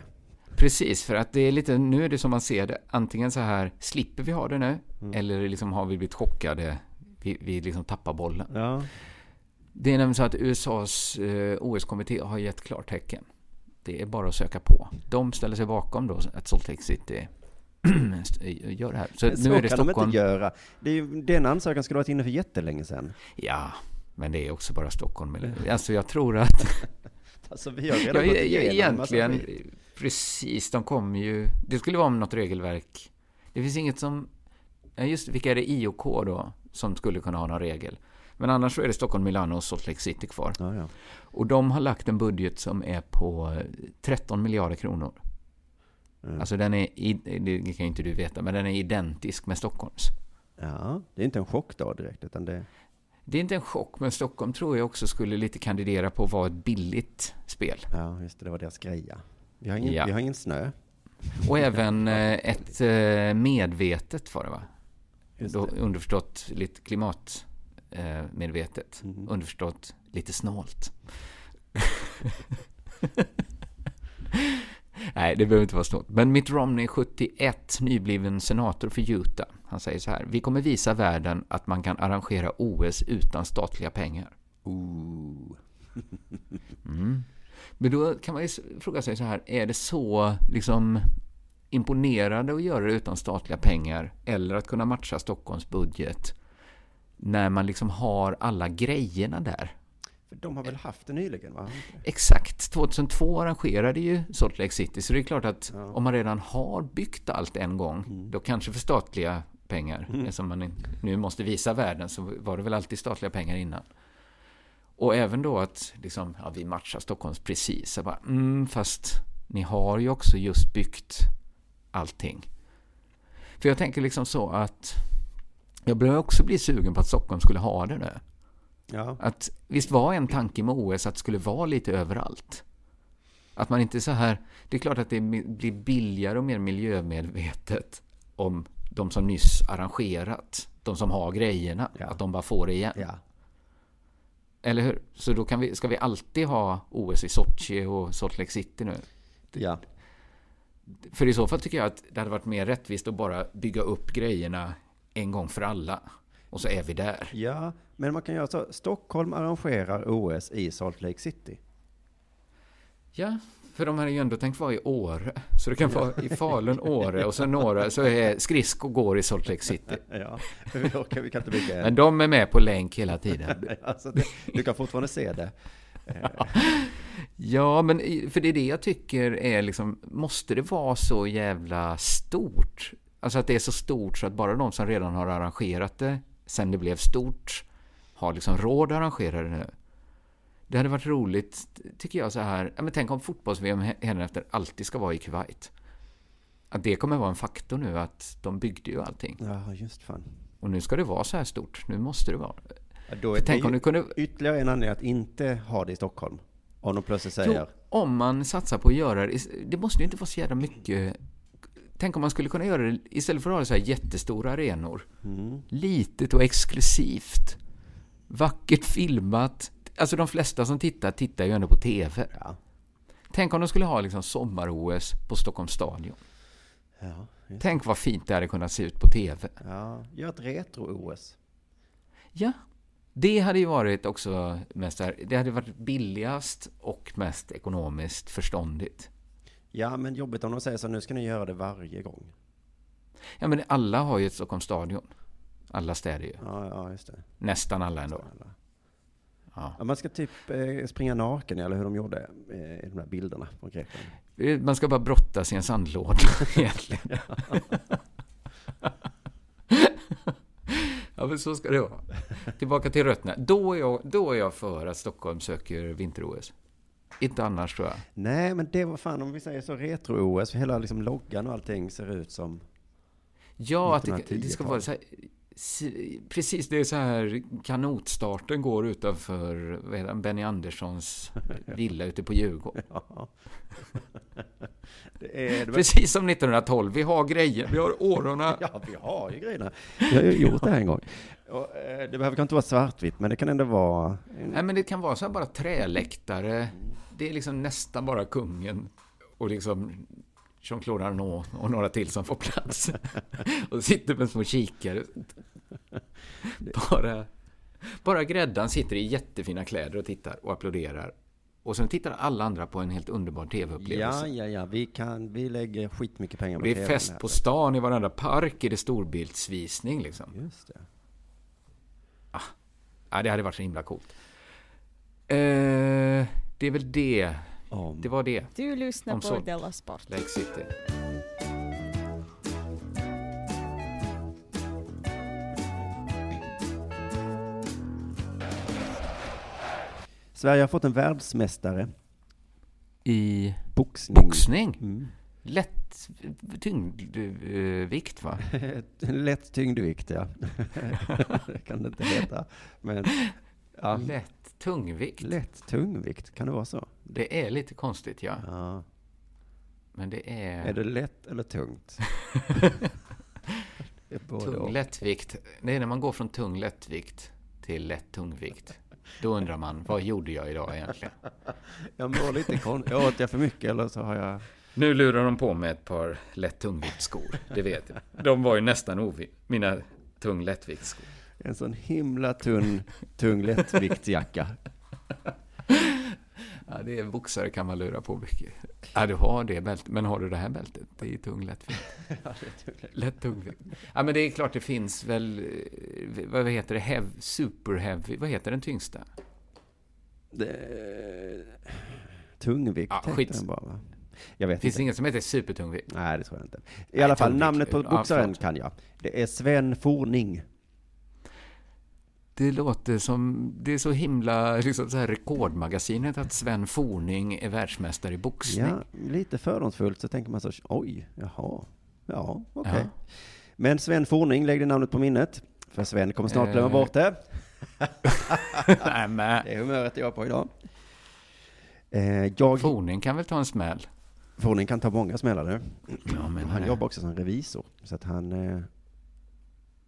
Precis, för att det är lite, nu är det som man ser det, antingen så här, slipper vi ha det nu, eller liksom har vi blivit chockade, vi, vi liksom tappar bollen. Ja. Det är nämligen så att USAs eh, OS-kommitté har gett klartecken. Det är bara att söka på. De ställer sig bakom då att Salt Lake City gör det här. Så, så nu är det kan de inte göra. Det är den ansökan skulle ha varit inne för jättelänge sedan. Ja, men det är också bara Stockholm. Alltså jag tror att Alltså vi har redan Ja, gått igenom en massa egentligen, precis, de kommer ju... Det skulle vara om något regelverk. Det finns inget som... Just vilka är det IOK då, som skulle kunna ha någon regel? Men annars så är det Stockholm, Milano och Salt Lake City kvar. Ja, ja. Och de har lagt en budget som är på eh, 13 miljarder kronor. Mm. Alltså den är, det kan ju inte du veta, men den är identisk med Stockholms. ja, det är inte en chock då direkt, utan det... Det är inte en chock, men Stockholm tror jag också skulle lite kandidera på att vara ett billigt spel. Ja, just det, det var deras greja. Vi har ingen, Ja. vi har ingen snö. Och även eh, ett eh, medvetet var det va? Just Då, det. underförstått lite klimatmedvetet. Eh, medvetet. Mhm. Underförstått lite snålt. Nej, det behöver inte vara snålt. Men Mitt Romney, 71, nybliven senator för Utah. Han säger så här. Vi kommer visa världen att man kan arrangera OS utan statliga pengar. Ooh. Mm. Men då kan man ju fråga sig så här, är det så liksom imponerande att göra det utan statliga pengar eller att kunna matcha Stockholms budget när man liksom har alla grejerna där? För de har väl haft det nyligen, va? Exakt, 2002 arrangerade ju Salt Lake City, så det är klart att Ja. om man redan har byggt allt en gång, då kanske för statliga pengar, eftersom man nu måste visa världen, så var det väl alltid statliga pengar innan. Och även då att liksom, ja, vi matchar Stockholms precis. Bara, mm, fast ni har ju också just byggt allting. För jag tänker liksom så att jag börjar också bli sugen på att Stockholm skulle ha det nu. Ja. Att visst var en tanke med OS att det skulle vara lite överallt. Att man inte så här, det är klart att det blir billigare och mer miljömedvetet om de som nyss arrangerat, de som har grejerna, Ja. att de bara får det igen. ja. Eller hur? Så då kan vi, ska vi alltid ha OS i Sochi och Salt Lake City nu? Ja. För i så fall tycker jag att det hade varit mer rättvist att bara bygga upp grejerna en gång för alla. Och så är vi där. ja, men man kan göra så. Stockholm arrangerar OS i Salt Lake City. Ja, för de hade ju ändå tänkt vara i Åre. Så det kan vara i Falun, Åre och sen några så är skridsko går i Salt Lake City. Ja, vi, orkar, vi kan inte bygga Men en. de är med på länk hela tiden. Alltså, det, du kan fortfarande se det. Ja, men för det är det jag tycker är liksom, måste det vara så jävla stort? Alltså att det är så stort så att bara de som redan har arrangerat det, sen det blev stort, har liksom råd att arrangera det nu. Det hade varit roligt, tycker jag, så här, ja, men tänk om fotbolls-VM efter alltid ska vara i Kuwait. Att det kommer vara en faktor nu, att de byggde ju allting. Ja, just fan. Och nu ska det vara så här stort, nu måste det vara. Ja, Då är det tänk om du kunde... ytterligare en anledning att inte ha det i Stockholm. Om de plötsligt Jo, säger, om man satsar på att göra det, det måste ju inte vara så jävla mycket Tänk om man skulle kunna göra det istället för att ha så här jättestora arenor. mm, Litet och exklusivt. Vackert filmat. Alltså de flesta som tittar, tittar ju ändå på TV. ja, Tänk om de skulle ha liksom sommar-OS på Stockholms stadion. ja, Tänk vad fint det hade kunnat se ut på TV. ja, gör ett retro-OS. Ja, det hade ju varit också mest det hade varit billigast och mest ekonomiskt förståndigt. Ja, men jobbigt om de säger så, nu ska ni göra det varje gång. Ja, men alla har ju ett Stockholms stadion. Alla städer ju. Ja, ja, just det. Nästan alla ändå. Ja. Ja, man ska typ eh, springa naken, eller hur de gjorde eh, i de där bilderna från Grekland. Man ska bara brottas i en sandlåda egentligen. Ja, men så ska det vara. Tillbaka till rötterna. Då är jag, då är jag för att Stockholm söker vinter-OS. Inte annars tror jag. Nej, men det var fan, om vi säger så, retro-OS, hela liksom loggan och allting ser ut som... Ja, att det, 1910-tal. det ska vara så här, Precis, det är så här kanotstarten går utanför han, Benny Anderssons villa ute på Djurgården. Ja. det är... Det Precis som 1912. Vi har grejer, vi har årorna. Ja, vi har ju grejerna. Vi har ju gjort det här en gång. Och, eh, det behöver kanske inte vara svartvitt, men det kan ändå vara... Nej, men det kan vara så här bara träläktare. Det är liksom nästan bara kungen och liksom Jean-Claude Arnault och några till som får plats. och sitter med små kikare. Bara, bara gräddan sitter i jättefina kläder och tittar och applåderar. Och sen tittar alla andra på en helt underbar tv-upplevelse. Ja, ja, ja, vi kan, vi lägger skitmycket pengar på det är fest på stan, i varenda park är det storbildsvisning liksom. Just det. Ja, det hade varit så himla coolt. Eh, det är väl det. Om. Det var det. Du lyssnar Om på så. Della Sport. Lake City. Sverige har fått en världsmästare. I Boxning. boxning. Mm. Lätt tyngdvikt, va? Lätt tyngdvikt, ja. det kan det inte heta. Men ja, Lätt tungvikt. lätt tungvikt, kan det vara så? Det är lite konstigt, ja. Ja. Men det är... Är det lätt eller tungt? tung lättvikt. Det är när man går från tung lättvikt till lätt tungvikt. Då undrar man, vad gjorde jag idag egentligen? Jag mår lite konstigt. Åt jag för mycket eller så har jag... Nu lurar de på med ett par lätt tungviktsskor. Det vet jag. De var ju nästan ovi... Mina tung lättviktsskor. En sån himla tunn, tung lättviktsjacka. Ja, det är boxare kan man lura på mycket. Ja, du har det bältet. Men har du det här bältet? Det är tung lättvikt. Lätt tungvikt. Ja, men det är klart det finns väl... eh, Vad heter det? Hev, super heavy. Vad heter den tyngsta? Det... Tungvikt Ja, skit. den bara va? Jag vet Finns inte. det inget som heter supertungvikt? Nej, det tror jag inte. I Nej, alla fall, tungvikt. namnet på Ja, boxaren förlåt. kan jag. Det är Sven Forning. Det låter som... Det är så himla liksom så här rekordmagasinet att Sven Forning är världsmästare i boxning. Ja, lite fördomsfullt så tänker man så, oj, jaha, ja, okej. Ja. Men Sven Forning, lägg det namnet på minnet. För Sven kommer snart glömma Eh. bort det. Nej, men Det är humöret jag är på idag. Eh, jag, Forning kan väl ta en smäll? Forning kan ta många smällar nu. Ja, men Han jobbar också som revisor. Så att han, eh,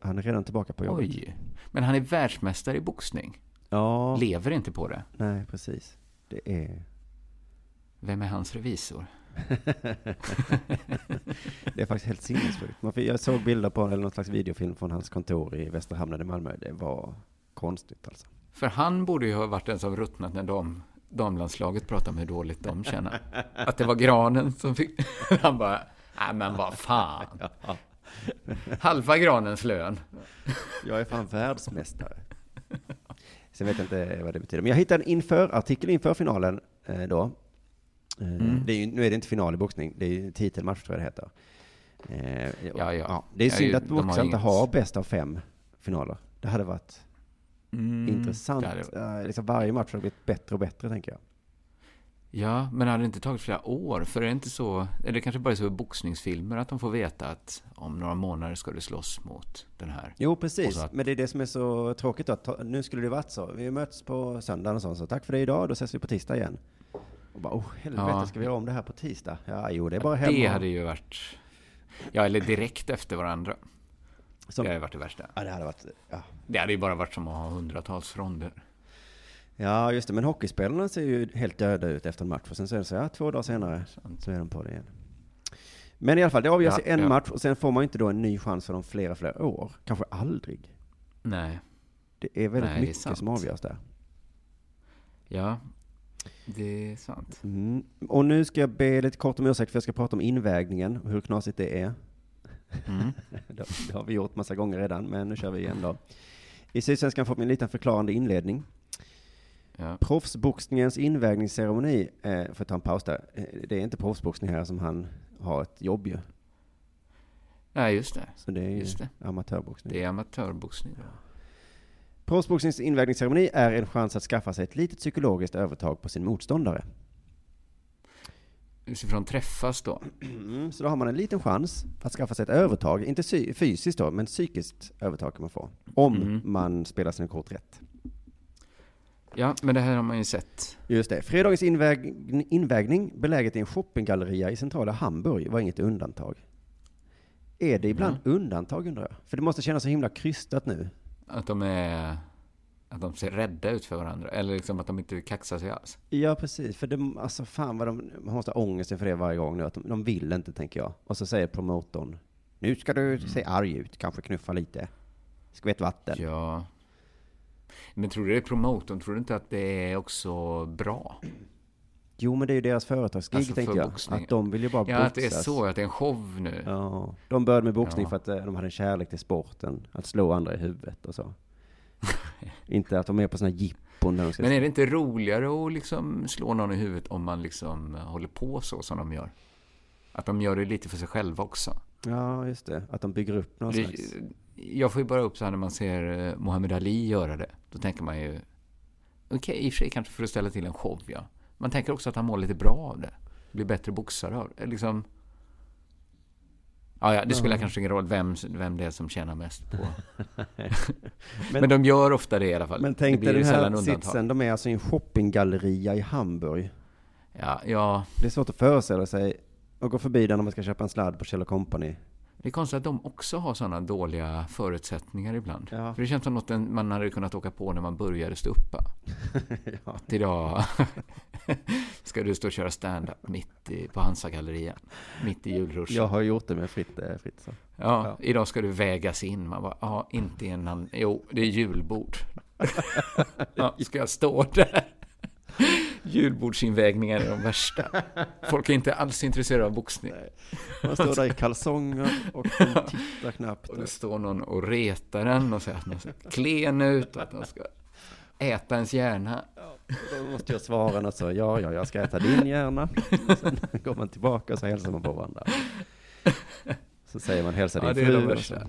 han är redan tillbaka på jobbet. Oj. Men han är världsmästare i boxning. Ja, Lever inte på det. nej precis. Det är... Vem är hans revisor? Det är faktiskt helt sinnessjukt. Jag såg bilder på, eller någon slags videofilm från hans kontor i Västra hamnen i Malmö. Det var konstigt alltså. För han borde ju ha varit den som ruttnat när dam, damlandslaget pratade om hur dåligt de känner. Att det var granen som fick... Han bara, nej men vad fan. Halva granens lön. Jag är fan världsmästare. Sen vet jag inte vad det betyder. Men jag hittade en inför-artikel inför finalen eh, då. Eh, Mm. är ju, nu är det inte final i boxning, det är ju titelmatch tror jag det heter. Eh, Ja, ja. Det är Ja, synd ju- att boxare inte har bäst av fem finaler. Det hade varit Mm, intressant. det hade- Eh, liksom varje match har blivit bättre och bättre, tänker jag. Ja, men hade det inte tagit flera år? För är det inte så, eller det kanske bara så i boxningsfilmer att de får veta att om några månader ska du slåss mot den här. Jo, precis. att- Men det är det som är så tråkigt då. att Nu skulle det varit så. Vi möts på söndagen och så, så tack för det idag, då ses vi på tisdag igen. Och bara, oh helvete, Ja. ska vi göra om det här på tisdag? Ja, jo, det är bara hem Det och- hade ju varit, ja eller direkt efter varandra. Som- Det hade varit det värsta. Ja, det hade varit, ja. Det hade ju bara varit som att ha hundratals ronder. Ja, just det. Men hockeyspelarna ser ju helt döda ut efter en match. Och sen så är det så, ja, två dagar senare så är de på det igen. Men i alla fall, det avgörs Ja, i en ja. match och sen får man ju inte då en ny chans för de flera, flera år. Kanske aldrig. Nej, Det är väldigt Nej, är mycket sant. som avgörs där. ja, det är sant. Mm. Och nu ska jag be lite kort om ursäkt för jag ska prata om invägningen och hur knasigt det är. Mm. Det, det har vi gjort massa gånger redan, men nu kör vi igen då. I Sydsvenskan får vi en liten förklarande inledning. Ja. Proffsboxningens invägningsceremoni, eh, för att ta en paus där, eh, det är inte proffsboxning här som han har ett jobb ju. Nej, just det. Så det är ju Just det. amatörboxning. Det är amatörboxning. då. Proffsboxningens invägningsceremoni är en chans att skaffa sig ett litet psykologiskt övertag på sin motståndare. Utifrån träffas då. Mm, så då har man en liten chans att skaffa sig ett övertag, inte fysiskt då, men psykiskt övertag kan man få. Om Mm. man spelar sina kort rätt. Ja, men det här har man ju sett. Just det. Fredagens inväg invägning, beläget i en shoppinggalleria i centrala Hamburg, var inget undantag. Är det ibland undantag undrar jag? För det måste kännas så himla krystat nu. Att de är... Att de ser rädda ut för varandra. Eller liksom att de inte kaxar sig alls. Ja, precis. För det, alltså fan vad de, man måste ha ångest inför det varje gång nu. Att de, de vill inte, tänker jag. Och så säger promotorn, nu ska du se arg ut, kanske knuffa lite. Skvätt vatten. Ja. Men tror du det är promotorn? Tror du inte att det är också bra? Jo, men det är ju deras företagsgig, Alltså, tänkte jag. boxning. Att de vill ju bara Ja, boxas. att det är så. Att det är en show nu. Ja, de började med boxning Ja. för att eh, de hade en kärlek till sporten. Att slå andra i huvudet och så. inte att de är på sådana jippon där de ska... Men är det inte roligare att liksom slå någon i huvudet om man liksom håller på så som de gör? Att de gör det lite för sig själva också. Ja, just det. Att de bygger upp någon Det, slags... jag får ju bara upp så här när man ser eh, Muhammad Ali göra det. Då tänker man ju, okej, i och för sig kanske för att ställa till en show, ja. Man tänker också att han mår lite bra av det. Blir bättre boxare av det. Liksom... Ja, ja, det spelar kanske ingen roll vem, vem det är som tjänar mest på. men, de gör ofta det i alla fall. Men tänk dig den här sitsen, de är alltså i en shoppinggalleria i Hamburg. Ja, ja, Det är svårt att föreställa sig att gå förbi där när man ska köpa en sladd på Kjell Company. Det är konstigt att de också har sådana dåliga förutsättningar ibland. Ja. För det känns som något man hade kunnat åka på när man började stå uppa. ja. Idag ska du stå och köra stand-up mitt i, på Hansa-gallerian. Mitt i julruschen. Jag har gjort det med Fritt, eh, fritt så. Ja, Ja. idag ska du vägas in. Man bara, ja, inte innan. Jo, det är julbord. ja, ska jag stå där? Julbordsinvägningar är de värsta. Folk är inte alls intresserade av boxning. Man står där i kalsonger och de tittar knappt. Och det står någon och retar en och säger att man ser klen ut och att man ska äta ens hjärna. Då måste jag svara något så, ja, ja, jag ska äta din hjärna. Och sen går man tillbaka och så hälsar man på varandra. Så säger man hälsa din Ja, det är fru. de värsta.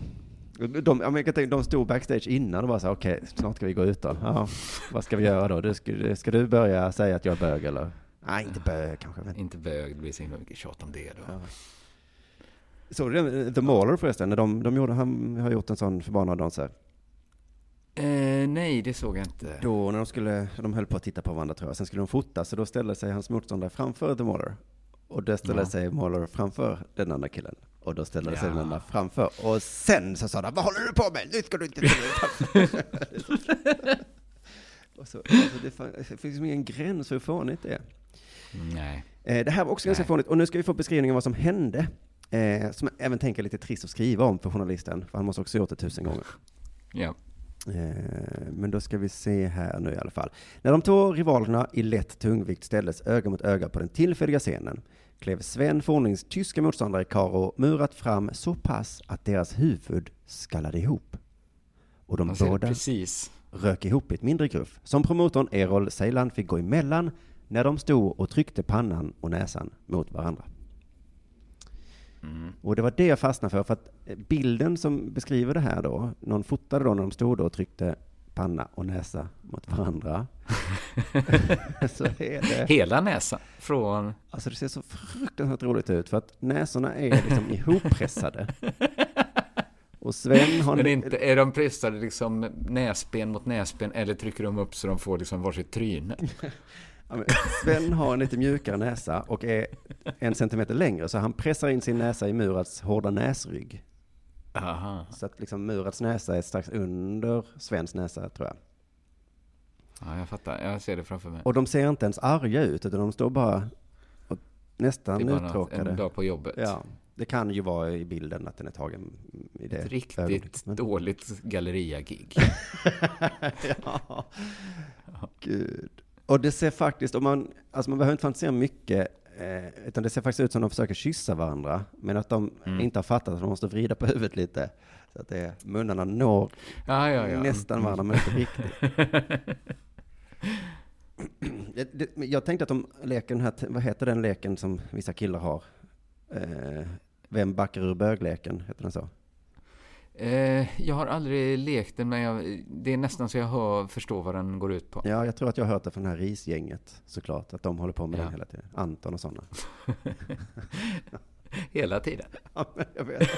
De, ja, men jag kan tänka, de stod backstage innan och bara så okej, snart ska vi gå ut då. Ja, vad ska vi göra då? Du, ska, ska du börja säga att jag är bög eller? Nej, inte bög kanske, men. Inte bög, det blir så himla mycket tjat om det då. Ja. Såg du det? The Mauler förresten? När de, de gjorde, han har gjort en sån förbannad dans här. Eh, nej, det såg jag inte. Då när de skulle, de höll på att titta på varandra tror jag, sen skulle de fota, så då ställde sig hans motståndare framför The Mauler. Och då ställde Ja. sig Mauler framför den andra killen. Och då ställde sig Ja. den andra framför. Och sen så sa de, vad håller du på med? Nu ska du inte Och så, alltså det, fan- det finns liksom ingen gräns hur fånigt det är. Nej. Eh, det här var också ganska Nej. fånigt, och nu ska vi få beskrivningen av vad som hände. Eh, som jag även tänker är lite trist att skriva om för journalisten, för han måste också ha gjort det tusen gånger. Ja. Eh, Men då ska vi se här nu i alla fall. När de två rivalerna i lätt tungvikt ställdes öga mot öga på den tillfälliga scenen klev Sven Fornlings tyska motståndare Karo Murat fram så pass att deras huvud skallade ihop. Och de båda precis. rök ihop i ett mindre gruff, som promotorn Errol Seylan fick gå emellan när de stod och tryckte pannan och näsan mot varandra. Mm. Och det var det jag fastnade för, för att eh, bilden som beskriver det här då, någon fotade då när de stod och tryckte panna och näsa mot varandra. så är det, Hela näsan. Från... alltså det ser så fruktansvärt roligt ut, för att näsorna är liksom ihoppressade. Och Sven har... Men inte, är de pressade liksom näsben mot näsben eller trycker de upp så de får liksom varsitt tryne? Sven har en lite mjukare näsa och är en centimeter längre, så han pressar in sin näsa i Murats hårda näsrygg. Aha. Så att liksom Murats näsa är strax under Svens näsa, tror jag. Ja, jag fattar. Jag ser det framför mig. Och de ser inte ens arga ut, utan de står bara och nästan bara uttråkade. en dag på jobbet. Ja, det kan ju vara i bilden att den är tagen i det Ett riktigt men- dåligt galleria-gig. ja. Gud. Och det ser faktiskt, om man, alltså man behöver inte fantisera mycket, eh, utan det ser faktiskt ut som de försöker kyssa varandra, men att de Mm. inte har fattat att de måste vrida på huvudet lite. Så att det, munnarna når Ja, ja, ja. nästan varandra, men inte riktigt. det, det, jag tänkte att de leker den här, vad heter den leken som vissa killar har? Eh, vem backar ur bögleken, heter den så? Eh, jag har aldrig lekt den, men jag, det är nästan så jag hör, förstår vad den går ut på. Ja, jag tror att jag har hört det från det här risgänget, såklart, att de håller på med Ja. den hela tiden. Anton och sådana. Hela tiden. Ja, men jag vet.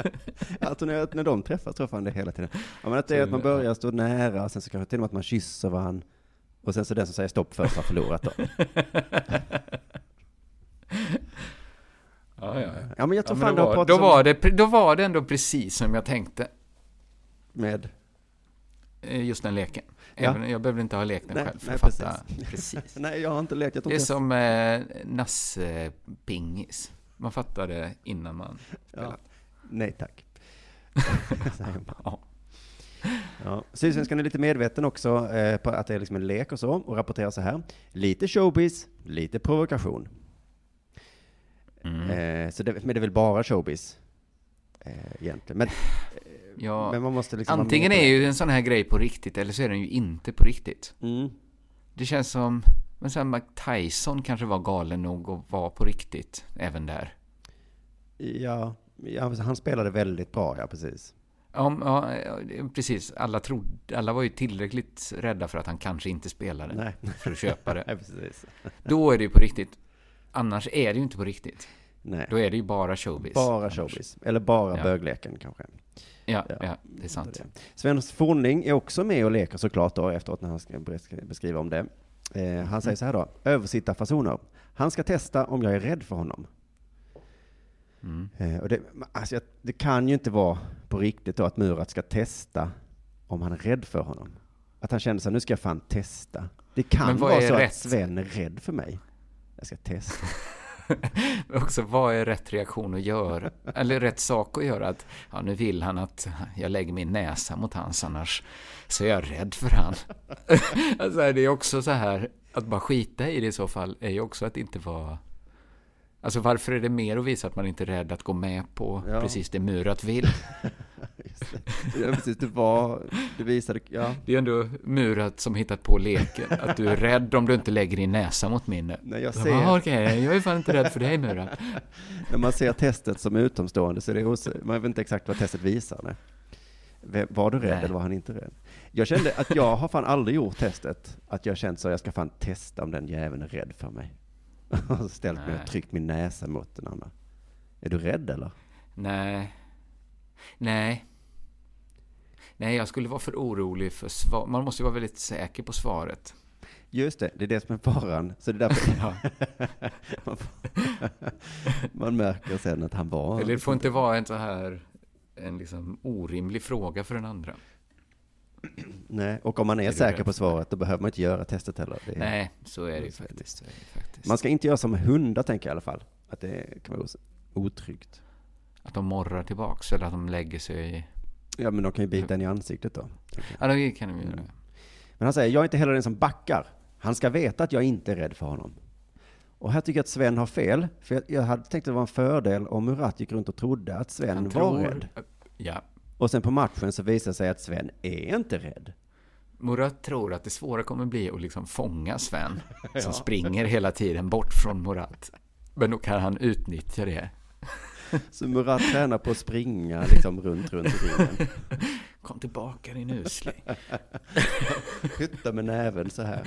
alltså när, när de träffas tror jag fan det hela tiden. Ja, men att det är att man börjar stå nära, sen så kanske till och med att man kysser varandra. Och sen så den som säger stopp först har förlorat då. Ja, ja. Ja, men jag Ja, tror men fan då, var, då, var det, då var det ändå precis som jag tänkte, med... eh, just den leken. Ja. Även, jag behöver inte ha lekt den Nej, själv för nej, att fatta precis. precis. Nej, jag har inte lekt. Det är som eh, nasse-pingis. Man fattar det innan man ja. spelar. Nej tack. Ja. Ja. Sydsvenskan är lite medveten också eh, på att det är liksom en lek och så, och rapporterar så här. Lite showbiz, lite provokation. Mm. Eh, så det, men det är väl bara showbiz, eh, egentligen. Men, Ja, men man måste liksom Antingen är ju en sån här grej på riktigt, eller så är den ju inte på riktigt. Mm. Det känns som, men sen Mike Tyson kanske var galen nog och var på riktigt, även där. Ja, ja, han spelade väldigt bra, ja precis. Ja, ja, ja, precis. Alla, trodde, alla var ju tillräckligt rädda för att han kanske inte spelade Nej, för att köpa det. nej precis. Då är det ju på riktigt. Annars är det ju inte på riktigt. Nej. Då är det ju bara showbiz. Bara Annars. showbiz. Eller bara Ja. bögleken kanske. Ja, Ja. ja, det är sant. Sven Fornling är också med och leker såklart då efteråt när han ska bes- beskriva om det. Eh, han säger så här då, översittarfasoner. Han ska testa om jag är rädd för honom. Mm. Eh, och det, alltså, det kan ju inte vara på riktigt då att Murat ska testa om han är rädd för honom. Att han känner så här, nu ska jag fan testa. Det kan vara så rätt? att Sven är rädd för mig. Jag ska testa. Men också, vad är rätt reaktion att göra? Eller rätt sak att göra? Att, ja, nu vill han att jag lägger min näsa mot hans, annars så är jag rädd för han. alltså, det är också så här, att bara skita i det i så fall, är ju också att inte vara... Alltså varför är det mer att visa att man inte är rädd att gå med på Ja. precis det Murat vill? Ja, precis, det var, du visade, ja. Det är ändå Murat som hittat på leken, att du är rädd om du inte lägger din näsa mot min. När jag ser, "Ah, Okej, jag är fan inte rädd för dig Murat. när man ser testet som utomstående så är det os- man vet inte exakt vad testet visar. Nej. Var du rädd Nej. eller var han inte rädd? Jag kände att jag har fan aldrig gjort testet. Att jag känt så, jag ska fan testa om den jäveln är rädd för mig. Och så ställt mig Nej. och tryckt min näsa mot den andra. Är du rädd eller? Nej. Nej. Nej, jag skulle vara för orolig för svar. Man måste ju vara väldigt säker på svaret. Just det, det är det som är faran. Så det är därför man, man märker sen att han var... Eller det får inte vara en så här en liksom orimlig fråga för den andra. Nej, och om man är, Är säker på svaret, då behöver man inte göra testet heller. Är, Nej, så är det ju faktiskt. Faktiskt. Man ska inte göra som hundar, tänker jag i alla fall. Att det kan vara otryggt. Att de morrar tillbaks eller att de lägger sig. Ja, men de kan ju bita en i ansiktet då. Ja, det kan de ju göra. Men han säger, jag är inte heller den som backar. Han ska veta att jag inte är rädd för honom. Och här tycker jag att Sven har fel. För jag, jag hade tänkt att det var en fördel om Murat gick runt och trodde att Sven Han var tror- rädd. Ja. Och sen på matchen så visar det sig att Sven är inte rädd. Murat tror att det svåra kommer bli att liksom fånga Sven, som springer hela tiden bort från Murat. Men då kan han utnyttja det. Så Murat tränar på att springa liksom runt, runt i ringen. Kom tillbaka din usling. Hytta med näven så här.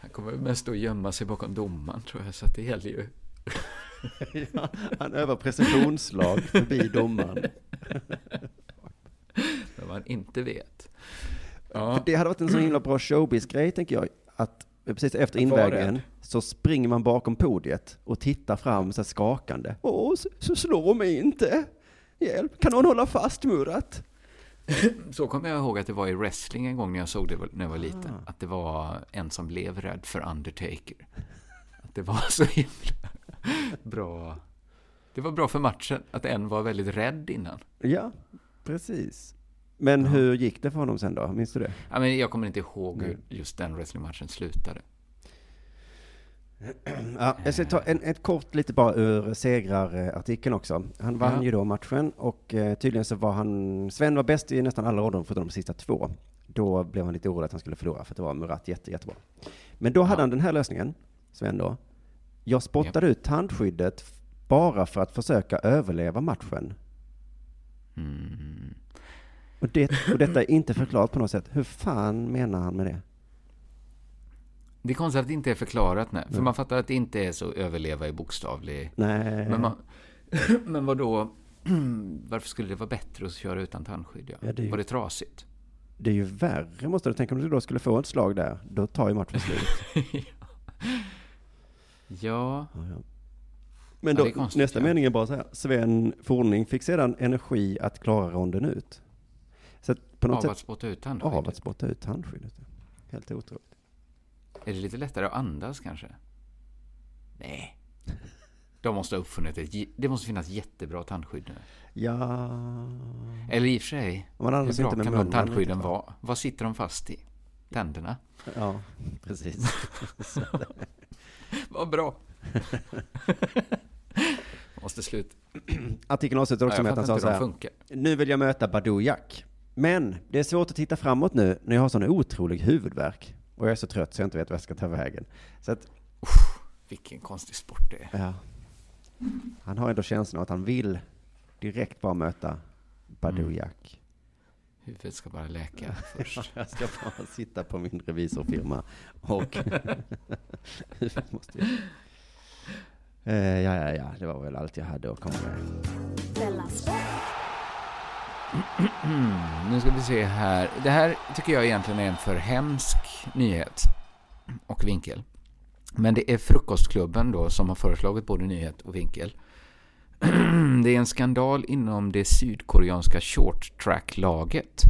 Han kommer mest att gömma sig bakom domaren tror jag, så att det gäller ju. Ja, han övar precisionsslag förbi domaren. Vad man inte vet. För Ja, det hade varit en så himla bra showbiz-grej, tänker jag. Att precis efter invägningen så springer man bakom podiet och tittar fram så skakande. Åh, så, så slår mig inte. Hjälp, kan någon hålla fast Murat? så kommer jag ihåg att det var i wrestling en gång när jag såg det när jag var liten. Ah. Att det var en som blev rädd för Undertaker. Att det var så himla bra. Det var bra för matchen att en var väldigt rädd innan. Ja, precis. Men hur gick det för honom sen då? Minns du det? Ja, men jag kommer inte ihåg hur just den wrestlingmatchen slutade. Ja, jag ska ta en, ett kort lite bara ur segrarartikeln också. Han vann Ja. ju då matchen och eh, tydligen så var han, Sven var bäst i nästan alla områden förutom de sista två. Då blev han lite orolig att han skulle förlora för att det var Murat jätte, jättebra. Men då hade Ja. han den här lösningen, Sven då. Jag spottade ut tandskyddet bara för att försöka överleva matchen. Mm. Och, det, och detta är inte förklarat på något sätt. Hur fan menar han med det? Det är konstigt att det inte är förklarat, nej. För Nej. man fattar att det inte är så överleva i bokstavlig... Nej, Men, man, men vad då? Varför skulle det vara bättre att köra utan tandskydd? Ja? Ja, det ju- Var det trasigt? det är ju värre måste du tänka om du då skulle få ett slag där. Då tar ju matchen slut. Ja, Ja, ja. Men Ja, då, är konstigt, nästa ja. mening är bara så här. Sven Forning fick sedan energi att klara ronden ut. Så på något av sätt att spotta ut av tandskyddet. att spotta ut tandskyddet. Helt otroligt. Är det lite lättare att andas kanske? Nej. De måste ha uppfunnit ett... Det måste finnas jättebra tandskydd nu. Ja... Eller i och för sig, man hur bra kan de tandskydden vara? Vad sitter de fast i? Tänderna? Ja, precis. Vad bra! måste sluta. Artikeln avslutar också Ja, med att han sa så här. Nu vill jag möta Badou Jack. Men det är svårt att titta framåt nu när jag har sån otrolig huvudvärk. Och jag är så trött så jag inte vet vart jag ska ta vägen. Så att, Vilken konstig sport det är. ja. Han har ändå känslan av att han vill direkt bara möta Badou Mm. Huvudet ska bara läka först. Jag ska bara sitta på min revisorfirma och... måste jag. Eh, ja, ja, ja, det var väl allt jag hade att komma med. Nu ska vi se här. Det här tycker jag egentligen är en för hemsk nyhet och vinkel. Men det är Frukostklubben då som har föreslagit både nyhet och vinkel. Det är en skandal inom det sydkoreanska short track-laget.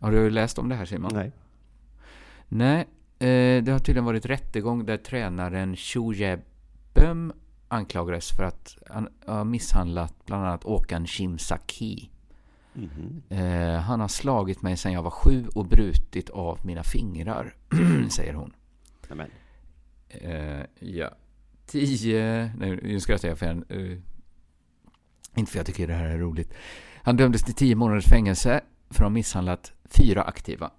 Har du läst om det här Simon? Nej. Nej, eh, det har tydligen varit rättegång där tränaren Cho Jae-bum anklagades för att han har misshandlat bland annat Åkan Kim Mhm. Eh, han har slagit mig sedan jag var sju och brutit av mina fingrar, säger hon. Nämen. Eh, ja. Tio... Nej, nu skrattar jag för en... eh, inte för jag tycker det här är roligt. Han dömdes till tio månaders fängelse för att ha misshandlat fyra aktiva.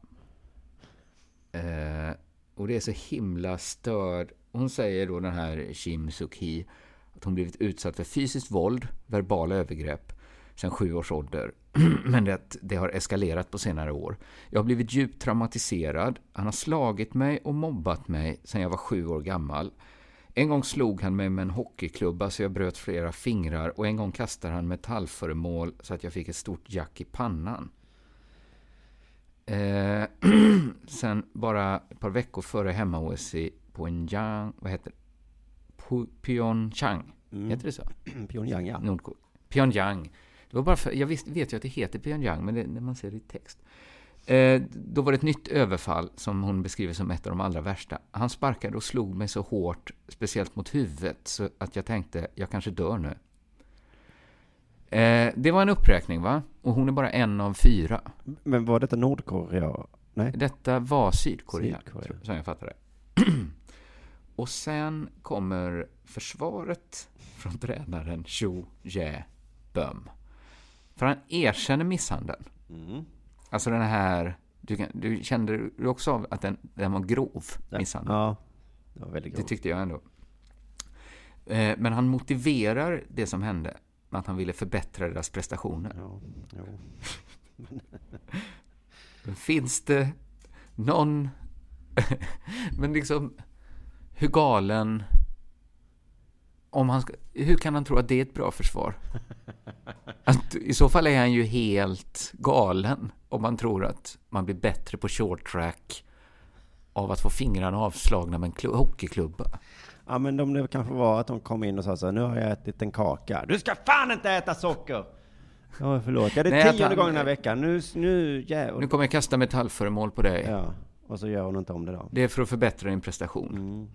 Eh, och det är så himla störd. Hon säger då den här Kim Suk-Hee att hon blivit utsatt för fysiskt våld, verbala övergrepp sedan sju års ålder. Men det, det har eskalerat på senare år. Jag har blivit djupt traumatiserad. Han har slagit mig och mobbat mig sedan jag var sju år gammal. En gång slog han mig med en hockeyklubba så jag bröt flera fingrar och en gång kastade han metallföremål så att jag fick ett stort jack i pannan. Eh, sen bara ett par veckor före hemma-OS i Pyongyang, vad heter det? Pyeongchang, Mm. heter det så? Pyongyang, ja. Nordkorea. Pyongyang. Det var bara för, jag visst, vet ju att det heter Pyongyang, men det, när man ser det i text. Eh, då var det ett nytt överfall som hon beskriver som ett av de allra värsta. Han sparkade och slog mig så hårt, speciellt mot huvudet, så att jag tänkte, jag kanske dör nu. Eh, det var en uppräkning, va? Och hon är bara en av fyra. Men var detta Nordkorea? Nej. Detta var Sydkorea, Sydkorea. som jag fattar det. och sen kommer försvaret från tränaren Cho Jae-bum. För han erkänner misshandeln. Mm. Alltså den här... Du, du kände du också av att den, den var grov misshandel? Ja, det var väldigt Det grovt. tyckte jag ändå. Eh, Men han motiverar det som hände med att han ville förbättra deras prestationer. Ja. Men Finns det någon... Men liksom, hur galen... Om han ska, hur kan han tro att det är ett bra försvar? Att, I så fall är han ju helt galen om man tror att man blir bättre på short track av att få fingrarna avslagna med en klu- hockeyklubba. Ja, men de det kanske var att de kom in och sa så här, nu har jag ätit en kaka. Du ska fan inte äta socker! Ja, förlåt. Ja, det är tionde han- gången den här veckan. Nu, nu, ja. Nu kommer jag kasta metallföremål på dig. ja. Och så gör hon inte om det då. Det är för att förbättra din prestation. Mm.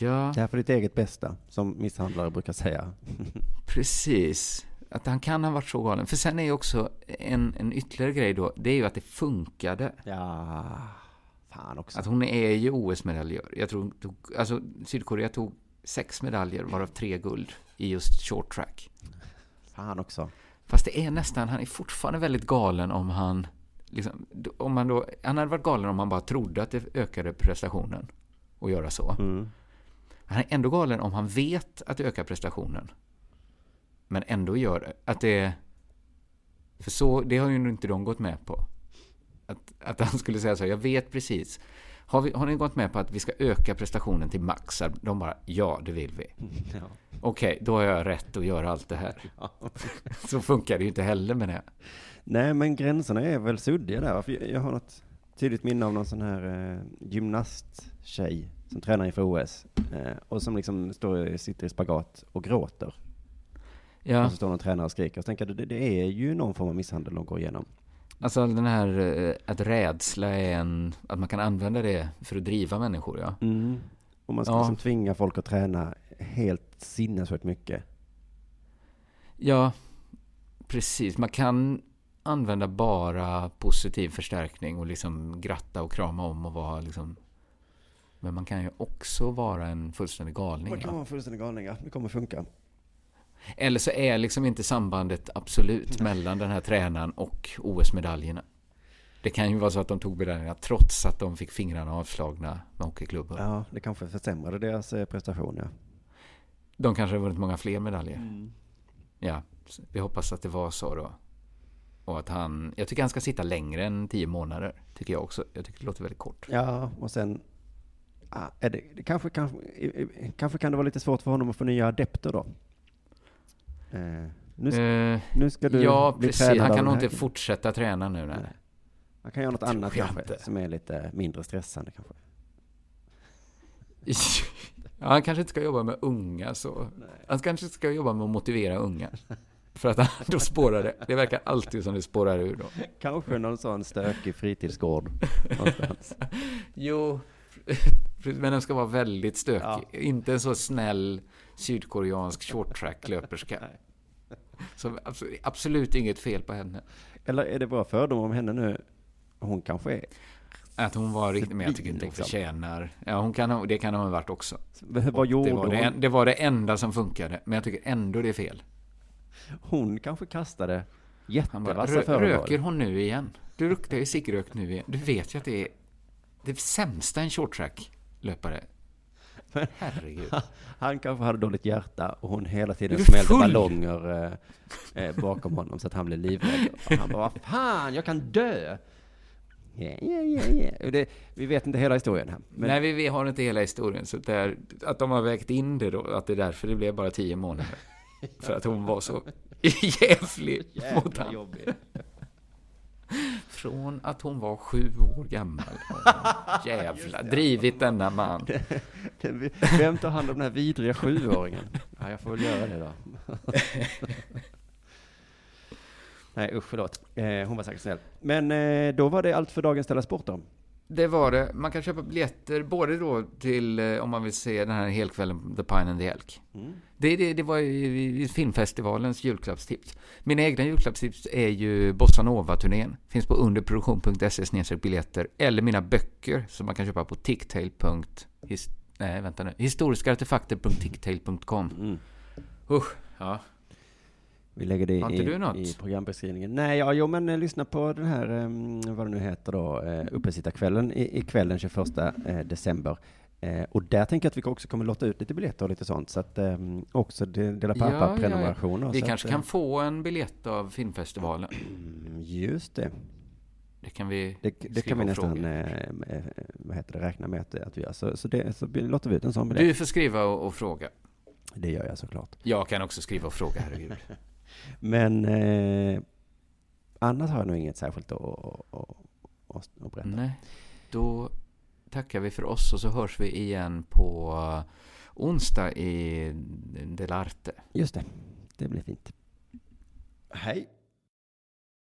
Ja, Det här för ditt eget bästa, som misshandlare brukar säga. precis. Att han kan ha varit så galen. För sen är ju också en, en ytterligare grej då, det är ju att det funkade. Ja, fan också. Att hon är ju OS-medaljör. Jag tror tog, alltså Sydkorea tog sex medaljer, varav tre guld, i just short track. Fan också. Fast det är nästan, han är fortfarande väldigt galen om han, liksom, om man då, han hade varit galen om han bara trodde att det ökade prestationen att göra så. Mm. Han är ändå galen om han vet att det ökar prestationen. Men ändå gör. Att det... För så, det har ju inte de gått med på. Att, att han skulle säga så, jag vet precis. Har, vi, har ni gått med på att vi ska öka prestationen till max? De bara, ja, det vill vi. Ja. Okej, då har jag rätt att göra allt det här. Så funkar det ju inte heller med det. Nej, men gränserna är väl suddiga där. Jag har något tydligt minne av någon sån här eh, gymnasttjej som tränar inför OS. Eh, och som liksom står, sitter i spagat och gråter. Ja, Och så står någon tränare och skriker. Och så tänker jag, det, det är ju någon form av misshandel de går igenom. alltså den här eh, att rädsla är en... Att man kan använda det för att driva människor, ja. Mm. Och man ska Ja. liksom tvinga folk att träna helt sinnessjukt mycket. Ja, precis. Man kan använda bara positiv förstärkning och liksom gratta och krama om och vara liksom... Men man kan ju också vara en fullständig galning. Man kan vara fullständig galning, ja. Det kommer funka. Eller så är liksom inte sambandet absolut mellan den här tränaren och OS-medaljerna. Det kan ju vara så att de tog medaljerna trots att de fick fingrarna avslagna med hockeyklubbor. Ja, det kanske försämrade deras eh, prestation, ja. De kanske har vunnit många fler medaljer. Mm. Ja, vi hoppas att det var så då. Och att han, jag tycker han ska sitta längre än tio månader. Tycker jag också. Jag tycker det låter väldigt kort. Ja, och sen... Ah, är det, det kanske, kanske, kanske kan det vara lite svårt för honom att få nya adepter då. Eh, nu, ska, Eh, nu ska du ja, bli precis. Han kan nog inte fortsätta träna nu. Nej. Nej. Han kan göra något annat kanske, inte. som är lite mindre stressande kanske. Ja, han kanske inte ska jobba med unga så. Han kanske ska jobba med att motivera unga. För att då spårar det. Det verkar alltid som det spårar ur då. Kanske någon sån stökig fritidsgård någonstans. Jo, men den ska vara väldigt stökig. Inte en så snäll sydkoreansk short track-löperska. Så absolut, absolut inget fel på henne. Eller är det bara fördomar om henne nu? Hon kanske är... Att hon var riktigt, men jag tycker inte hon Liksom. förtjänar. Ja, hon kan, det kan hon ha varit också. Vad gjorde Det var det, hon? det var det enda som funkade. Men jag tycker ändå det är fel. Hon kanske kastade jättevassa "Rö- föremål. röker hon nu igen? Du luktar ju ciggrök nu igen. Du vet ju att det är det sämsta en short track-löpare. Herregud. Han kanske hade dåligt hjärta och hon hela tiden smällde ballonger eh, eh, bakom honom så att han blev livrädd. Och han bara, vad fan, jag kan dö! Ja, ja. Och Det, vi vet inte hela historien här. Men Nej, vi, vi har inte hela historien. Så det är, att de har vägt in det då, att det är därför det blev bara tio månader. För att hon var så jävlig mot honom. Från att hon var sju år gammal. Åh, Jävla drivit denna man. Vem tar hand om den här vidriga sjuåringen? Ja, jag får väl göra det då. Nej, usch, förlåt. Eh, hon var säkert snäll. Men eh, då var det allt för dagens Della Sport då. Det var det. Man kan köpa biljetter både då till, eh, om man vill se den här helkvällen, The Pine and the Elk. Mm. Det, det, det var ju filmfestivalens julklappstips. Mina egna julklappstips är ju Bossa Nova-turnén. Finns på underproduktion.se biljetter. Eller mina böcker som man kan köpa på ticktail. Nej, vänta nu. Historiskaartefakter.ticktail.com. Mm. Usch, ja. Vi lägger det Har inte i, du något? i programbeskrivningen. Nej, ja, jo, men eh, lyssna på den här, eh, vad det nu heter då, eh, uppesittarkvällen i, ikväll den 21 eh, december. Eh, och där tänker jag att vi också kommer låta ut lite biljetter och lite sånt, så att eh, också de- Dela Ja, ja, ja. Pappa-prenumerationer. Vi kanske att, kan få en biljett av filmfestivalen. Just det. Det kan vi Det, det kan vi nästan, eh, eh, vad heter det, räkna med att, att vi gör. Så, så, det, så låter vi ut en sån biljett. Du får skriva och, och fråga. Det gör jag såklart. Jag kan också skriva och fråga, herregud. Men eh, annars har jag nog inget särskilt att, att, att, att, berätta. Nej, då tackar vi för oss och så hörs vi igen på onsdag i Delarte. Just det, det blir fint. Hej.